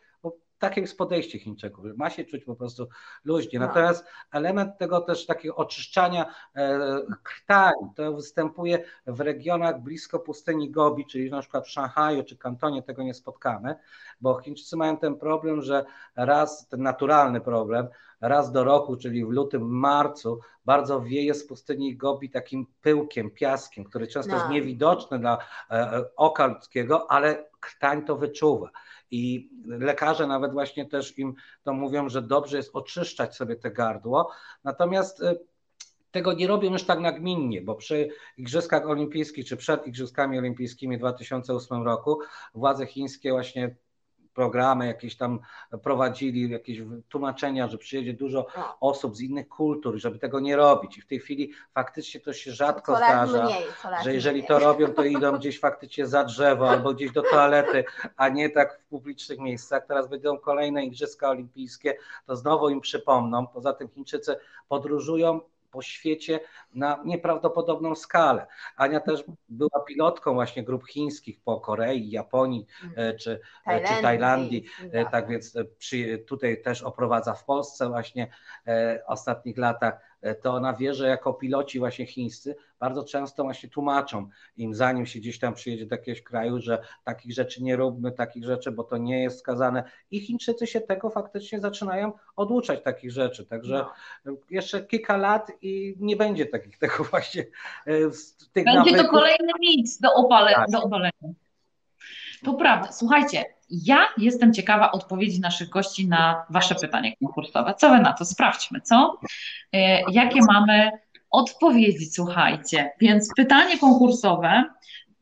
takie jest podejście Chińczyków, ma się czuć po prostu luźnie. No. Natomiast element tego też takiego oczyszczania e, krtani, to występuje w regionach blisko pustyni Gobi, czyli na przykład w Szanghaju czy Kantonie tego nie spotkamy, bo Chińczycy mają ten problem, że raz, ten naturalny problem, raz do roku, czyli w lutym, marcu, bardzo wieje z pustyni Gobi takim pyłkiem, piaskiem, który często no. jest niewidoczny dla e, e, oka ludzkiego, ale krtań to wyczuwa. I lekarze nawet właśnie też im to mówią, że dobrze jest oczyszczać sobie te gardło. Natomiast y, tego nie robią już tak nagminnie, bo przy Igrzyskach Olimpijskich czy przed Igrzyskami Olimpijskimi w 2008 roku władze chińskie właśnie programy jakieś tam prowadzili, jakieś tłumaczenia, że przyjedzie dużo osób z innych kultur, żeby tego nie robić. I w tej chwili faktycznie to się rzadko coraz zdarza, mniej, że jeżeli mniej. to robią, to idą gdzieś faktycznie za drzewo albo gdzieś do toalety, a nie tak w publicznych miejscach. Teraz będą kolejne Igrzyska Olimpijskie, to znowu im przypomną. Poza tym Chińczycy podróżują po świecie na nieprawdopodobną skalę. Ania też była pilotką właśnie grup chińskich po Korei, Japonii e, czy Tajlandii, czy Tajlandii. E, tak więc e, przy, tutaj też oprowadza w Polsce właśnie w ostatnich latach E, to ona wie, że jako piloci właśnie chińscy bardzo często właśnie tłumaczą im, zanim się gdzieś tam przyjedzie do jakiegoś kraju, że takich rzeczy nie róbmy, takich rzeczy, bo to nie jest skazane. I Chińczycy się tego faktycznie zaczynają oduczać takich rzeczy. Także no. jeszcze kilka lat i nie będzie takich tego właśnie e, tych Będzie nawyków. to kolejny mit do, opale, tak. do obalenia. To prawda. Słuchajcie, ja jestem ciekawa odpowiedzi naszych gości na Wasze pytanie konkursowe. Co Wy na to? Sprawdźmy, co? E, jakie mamy odpowiedzi, słuchajcie. Więc pytanie konkursowe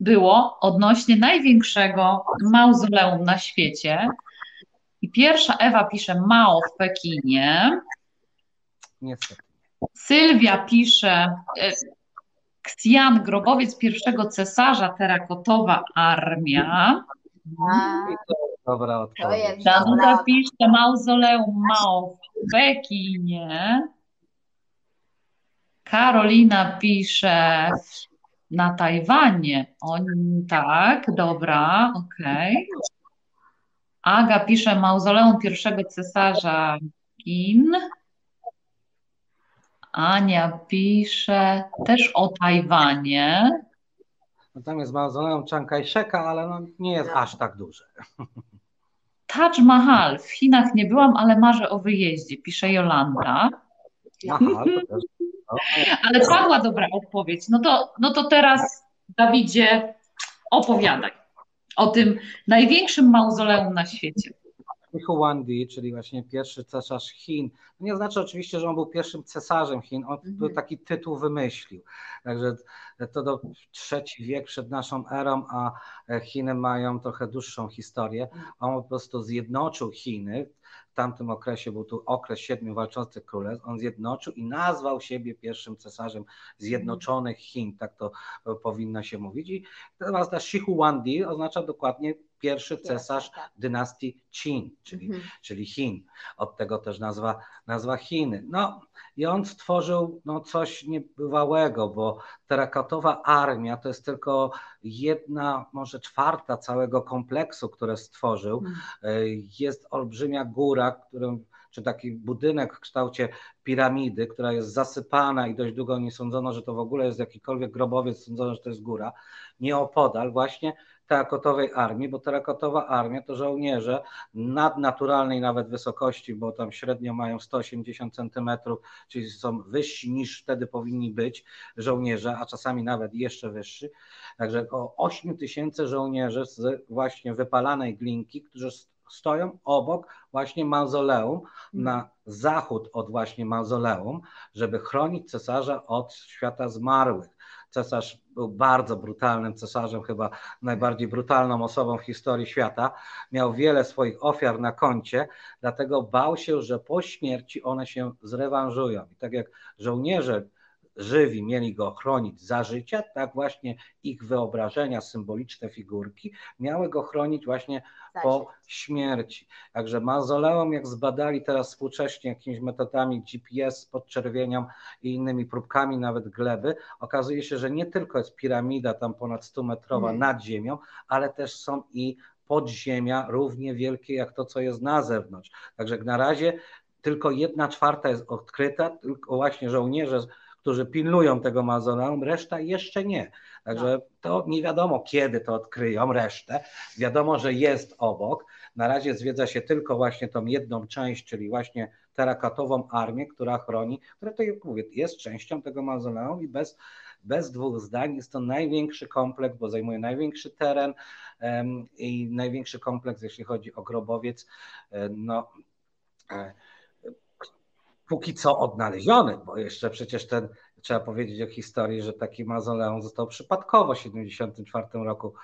było odnośnie największego mauzoleum na świecie. I pierwsza Ewa pisze Mao w Pekinie. Niestety. Sylwia pisze e, Ksjan, grobowiec pierwszego cesarza, terakotowa armia. Dobra odpowiedź. Danuta pisze mauzoleum Mao w Pekinie. Karolina pisze na Tajwanie. O, tak, dobra, okej. Okay. Aga pisze mauzoleum pierwszego cesarza Chin. Ania pisze też o Tajwanie. No tam jest mauzoleum Chiang Kai-sheka, ale no nie jest aż tak duże. Taj Mahal. W Chinach nie byłam, ale marzę o wyjeździe, pisze Jolanda. Aha, to też. No. Ale padła dobra odpowiedź. No to, no to teraz, Dawidzie, Opowiadaj o tym największym mauzoleum na świecie. Huangdi, czyli właśnie pierwszy cesarz Chin. Nie znaczy oczywiście, że on był pierwszym cesarzem Chin, on mhm. taki tytuł wymyślił. Także to do trzeci wiek przed naszą erą, a Chiny mają trochę dłuższą historię. On po prostu zjednoczył Chiny. Tamtym okresie był tu okres siedmiu walczących królestw. On zjednoczył i nazwał siebie pierwszym cesarzem Zjednoczonych Chin. Tak to powinno się mówić. I teraz ta Shi Huangdi oznacza dokładnie pierwszy cesarz tak. dynastii Qin, czyli, mhm. czyli Chin. Od tego też nazwa, nazwa Chiny. No i on stworzył no, coś niebywałego, bo terakatowa armia to jest tylko jedna, może czwarta całego kompleksu, które stworzył. Mhm. Jest olbrzymia góra, którą czy taki budynek w kształcie piramidy, która jest zasypana i dość długo nie sądzono, że to w ogóle jest jakikolwiek grobowiec, sądzono, że to jest góra, nieopodal właśnie terakotowej armii, bo terakotowa armia to żołnierze nadnaturalnej nawet wysokości, bo tam średnio mają 180 centymetrów, czyli są wyżsi niż wtedy powinni być żołnierze, a czasami nawet jeszcze wyższy. Także około 8 tysięcy żołnierzy z właśnie wypalanej glinki, którzy stoją obok właśnie mauzoleum na zachód od właśnie mauzoleum, żeby chronić cesarza od świata zmarłych. Cesarz był bardzo brutalnym cesarzem, chyba najbardziej brutalną osobą w historii świata. Miał wiele swoich ofiar na koncie, dlatego bał się, że po śmierci one się zrewanżują. I tak jak żołnierze żywi mieli go chronić za życia, tak właśnie ich wyobrażenia, symboliczne figurki miały go chronić właśnie po śmierci. Także mauzoleum, jak zbadali teraz współcześnie jakimiś metodami GPS podczerwienią i innymi próbkami nawet gleby, okazuje się, że nie tylko jest piramida tam ponad 100 metrowa mm. nad ziemią, ale też są i podziemia równie wielkie jak to, co jest na zewnątrz. Także na razie tylko jedna czwarta jest odkryta, tylko właśnie żołnierze którzy pilnują tego mauzoleum, reszta jeszcze nie. Także to nie wiadomo, kiedy to odkryją resztę. Wiadomo, że jest obok. Na razie zwiedza się tylko właśnie tą jedną część, czyli właśnie terakatową armię, która chroni, która to jak mówię, jest częścią tego mauzoleum i bez, bez dwóch zdań jest to największy kompleks, bo zajmuje największy teren um, i największy kompleks, jeśli chodzi o grobowiec. No, e, póki co odnaleziony, bo jeszcze przecież ten, trzeba powiedzieć o historii, że taki mauzoleum został przypadkowo w 1974 roku.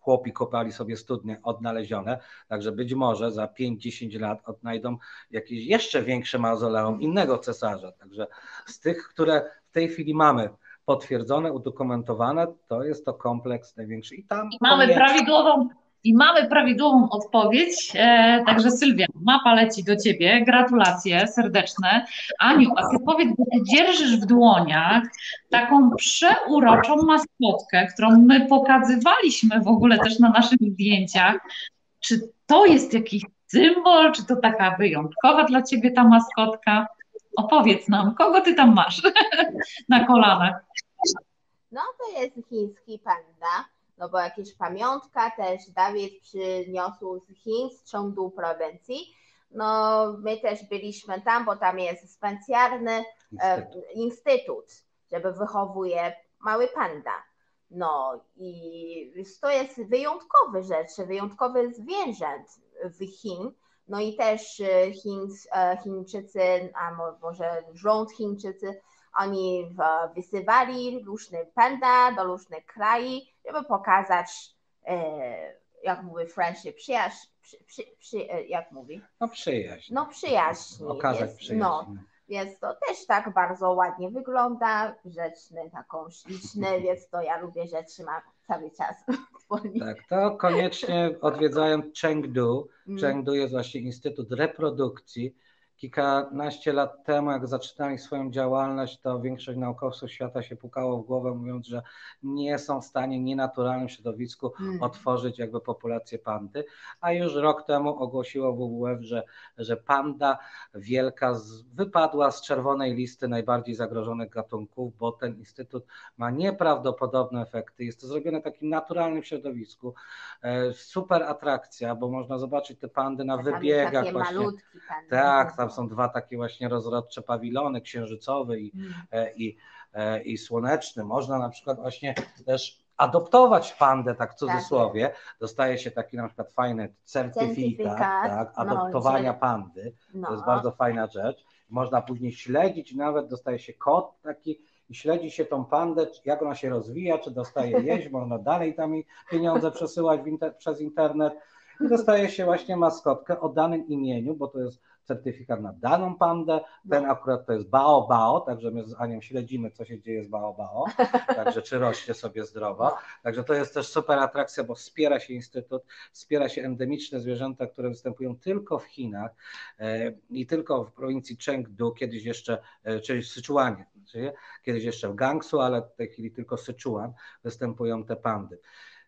Chłopi kopali sobie studnie odnalezione, także być może za 5-10 lat odnajdą jakieś jeszcze większe mauzoleum innego cesarza. Także z tych, które w tej chwili mamy potwierdzone, udokumentowane, to jest to kompleks największy. I tam I mamy prawidłową i mamy prawidłową odpowiedź. E, także Sylwia, mapa leci do Ciebie. Gratulacje serdeczne. Aniu, a Ty powiedz, bo Ty dzierżysz w dłoniach taką przeuroczą maskotkę, którą my pokazywaliśmy w ogóle też na naszych zdjęciach. Czy to jest jakiś symbol, czy to taka wyjątkowa dla Ciebie ta maskotka? Opowiedz nam, kogo Ty tam masz na kolanach? No to jest chiński panda no bo jakieś pamiątka też Dawid przyniósł z Chin, z Chengdu prowincji. No my też byliśmy tam, bo tam jest specjalny e, instytut, żeby wychowuje mały panda. No i to jest wyjątkowy rzecz, wyjątkowy zwierzęt w Chin. No i też e, e, Chińczycy, a może rząd Chińczycy oni wysyłali różne panda do różnych krajów, żeby pokazać, e, jak mówi friendship, przyjaźń, przy, przy, przy, e, jak mówi? No przyjaźń. No przyjaźń. Okazać jest, przyjaźń. No, więc to też tak bardzo ładnie wygląda, grzeczny, taką śliczny, więc to ja lubię, że trzymam cały czas. Tak, to koniecznie odwiedzając Chengdu. Mm. Chengdu jest właśnie Instytut Reprodukcji, kilkanaście lat temu, jak zaczynali swoją działalność, to większość naukowców świata się pukało w głowę, mówiąc, że nie są w stanie w nienaturalnym środowisku hmm. otworzyć jakby populację pandy, a już rok temu ogłosiło WWF, że, że panda wielka z, wypadła z czerwonej listy najbardziej zagrożonych gatunków, bo ten instytut ma nieprawdopodobne efekty. Jest to zrobione w takim naturalnym środowisku. E, super atrakcja, bo można zobaczyć te pandy na wybiegach. Właśnie. malutki. Tak, tam są dwa takie właśnie rozrodcze pawilony, księżycowy i, mm. E, i, e, i słoneczny. Można na przykład właśnie też adoptować pandę, tak w cudzysłowie, dostaje się taki na przykład fajny certyfikat, Certyfikat, tak, no, adoptowania że- pandy. No. To jest bardzo fajna rzecz. Można później śledzić, nawet dostaje się kod taki i śledzi się tą pandę, jak ona się rozwija, czy dostaje jeść, można dalej tam pieniądze przesyłać inter- przez internet. I dostaje się właśnie maskotkę o danym imieniu, bo to jest certyfikat na daną pandę. Ten akurat to jest Bao Bao, także my z Anią śledzimy, co się dzieje z Bao Bao, także czy rośnie sobie zdrowo. Także to jest też super atrakcja, bo wspiera się Instytut, wspiera się endemiczne zwierzęta, które występują tylko w Chinach e, i tylko w prowincji Chengdu, kiedyś jeszcze, e, czyli w Syczuanie, kiedyś jeszcze w Gangsu, ale w tej chwili tylko Syczuan występują te pandy.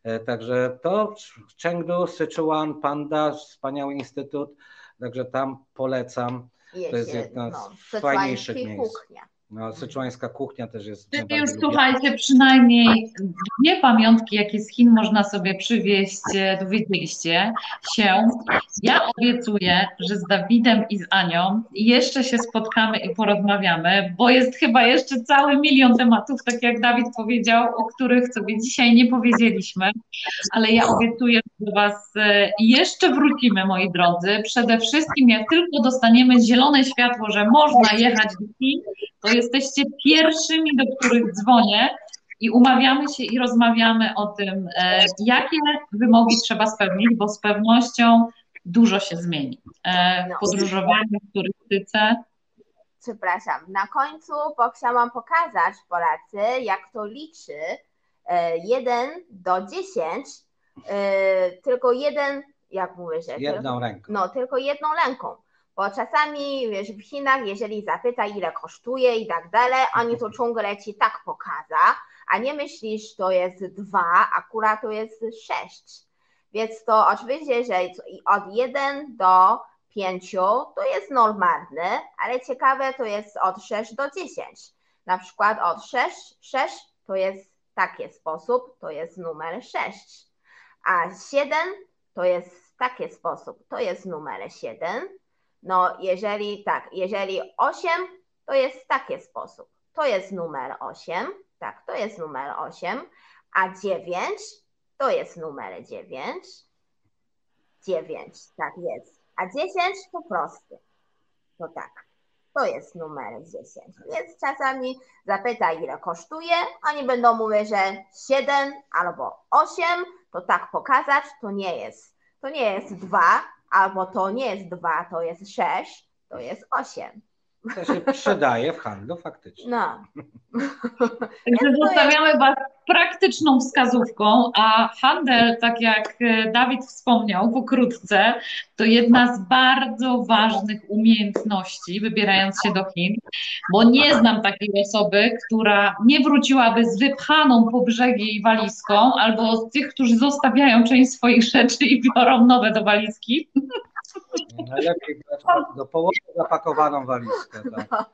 E, Także to Chengdu, Syczuan, Panda, wspaniały instytut, także tam polecam. Jeszcze, jest jedna z no, fajniejszych miejsc. kuchnia. No, syczuańska kuchnia też jest. Lubię. słuchajcie, przynajmniej dwie pamiątki, jakie z Chin można sobie przywieźć, e, dowiedzieliście się. Ja obiecuję, że z Dawidem i z Anią jeszcze się spotkamy i porozmawiamy, bo jest chyba jeszcze cały milion tematów, tak jak Dawid powiedział, o których sobie dzisiaj nie powiedzieliśmy, ale ja obiecuję, że do Was e, jeszcze wrócimy, moi drodzy. Przede wszystkim, jak tylko dostaniemy zielone światło, że można jechać do Chin, to jesteście pierwszymi, do których dzwonię i umawiamy się i rozmawiamy o tym, e, jakie wymogi trzeba spełnić, bo z pewnością dużo się zmieni e, No. w podróżowaniu, w turystyce. Przepraszam, na końcu bo chciałam pokazać Polacy, jak to liczy e, 1 do 10, e, tylko jeden, jak mówię, że Jedną ręką. No, tylko jedną ręką. Bo czasami, wiesz, w Chinach, jeżeli zapyta, ile kosztuje i tak dalej, oni to ciągle ci tak pokaza, a nie myślisz, to jest dwa, akurat to jest sześć. Więc to oczywiście, że od 1 do 5 to jest normalne, ale ciekawe to jest od 6 do 10. Na przykład od 6, 6 to jest taki sposób, to jest numer 6. A 7 to jest taki sposób, to jest numer 7. No, jeżeli tak, jeżeli 8 to jest taki sposób, to jest numer 8, tak, to jest numer 8, a 9 to jest numer 9. 9, tak jest. A 10 to prosty. To tak. To jest numer 10. Więc czasami zapyta, ile kosztuje. Oni będą mówić, że 7 albo 8. To tak pokazać, to nie jest. To nie jest 2, albo to nie jest 2, to jest 6, to jest 8. To się przydaje w handlu faktycznie. No. Także zostawiamy Was praktyczną wskazówką, a handel, tak jak e, Dawid wspomniał pokrótce, to jedna z bardzo ważnych umiejętności, wybierając się do Chin, bo nie znam takiej osoby, która nie wróciłaby z wypchaną po brzegi walizką, albo z tych, którzy zostawiają część swoich rzeczy i biorą nowe do walizki. Najlepiej brać do połowy zapakowaną walizkę. Tak.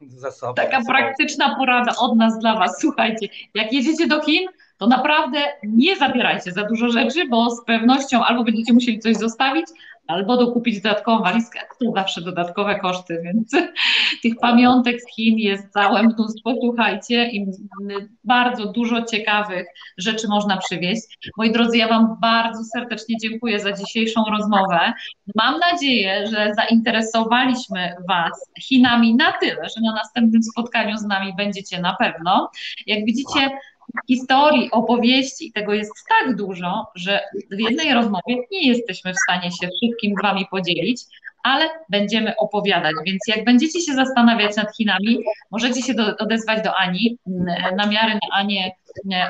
Ze sobą. Taka praktyczna porada od nas dla Was. Słuchajcie, jak jedziecie do Chin, to naprawdę nie zabierajcie za dużo rzeczy, bo z pewnością albo będziecie musieli coś zostawić, albo dokupić dodatkową walizkę. To zawsze dodatkowe koszty, więc tych pamiątek z Chin jest całe mnóstwo. Słuchajcie, i bardzo dużo ciekawych rzeczy można przywieźć. Moi drodzy, ja Wam bardzo serdecznie dziękuję za dzisiejszą rozmowę. Mam nadzieję, że zainteresowaliśmy Was Chinami na tyle, że na następnym spotkaniu z nami będziecie na pewno. Jak widzicie, historii, opowieści i tego jest tak dużo, że w jednej rozmowie nie jesteśmy w stanie się wszystkim z Wami podzielić, ale będziemy opowiadać. Więc jak będziecie się zastanawiać nad Chinami, możecie się do, odezwać do Ani. Na miarę na Anię,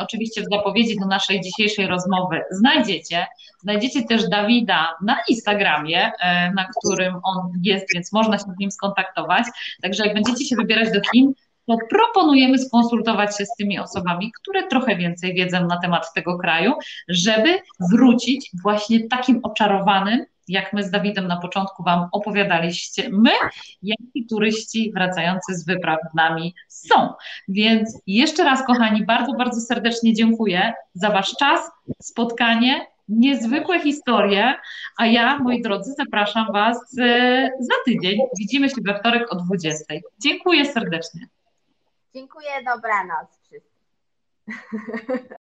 oczywiście w zapowiedzi do naszej dzisiejszej rozmowy znajdziecie. Znajdziecie też Dawida na Instagramie, na którym on jest, więc można się z nim skontaktować. Także jak będziecie się wybierać do Chin, to proponujemy skonsultować się z tymi osobami, które trochę więcej wiedzą na temat tego kraju, żeby wrócić właśnie takim oczarowanym, jak my z Dawidem na początku Wam opowiadaliście, my, jak i turyści wracający z wypraw z nami są. Więc jeszcze raz, kochani, bardzo, bardzo serdecznie dziękuję za Wasz czas, spotkanie, niezwykłe historie, a ja, moi drodzy, zapraszam Was za tydzień. Widzimy się we wtorek o 20. Dziękuję serdecznie. Dziękuję, dobranoc wszyscy.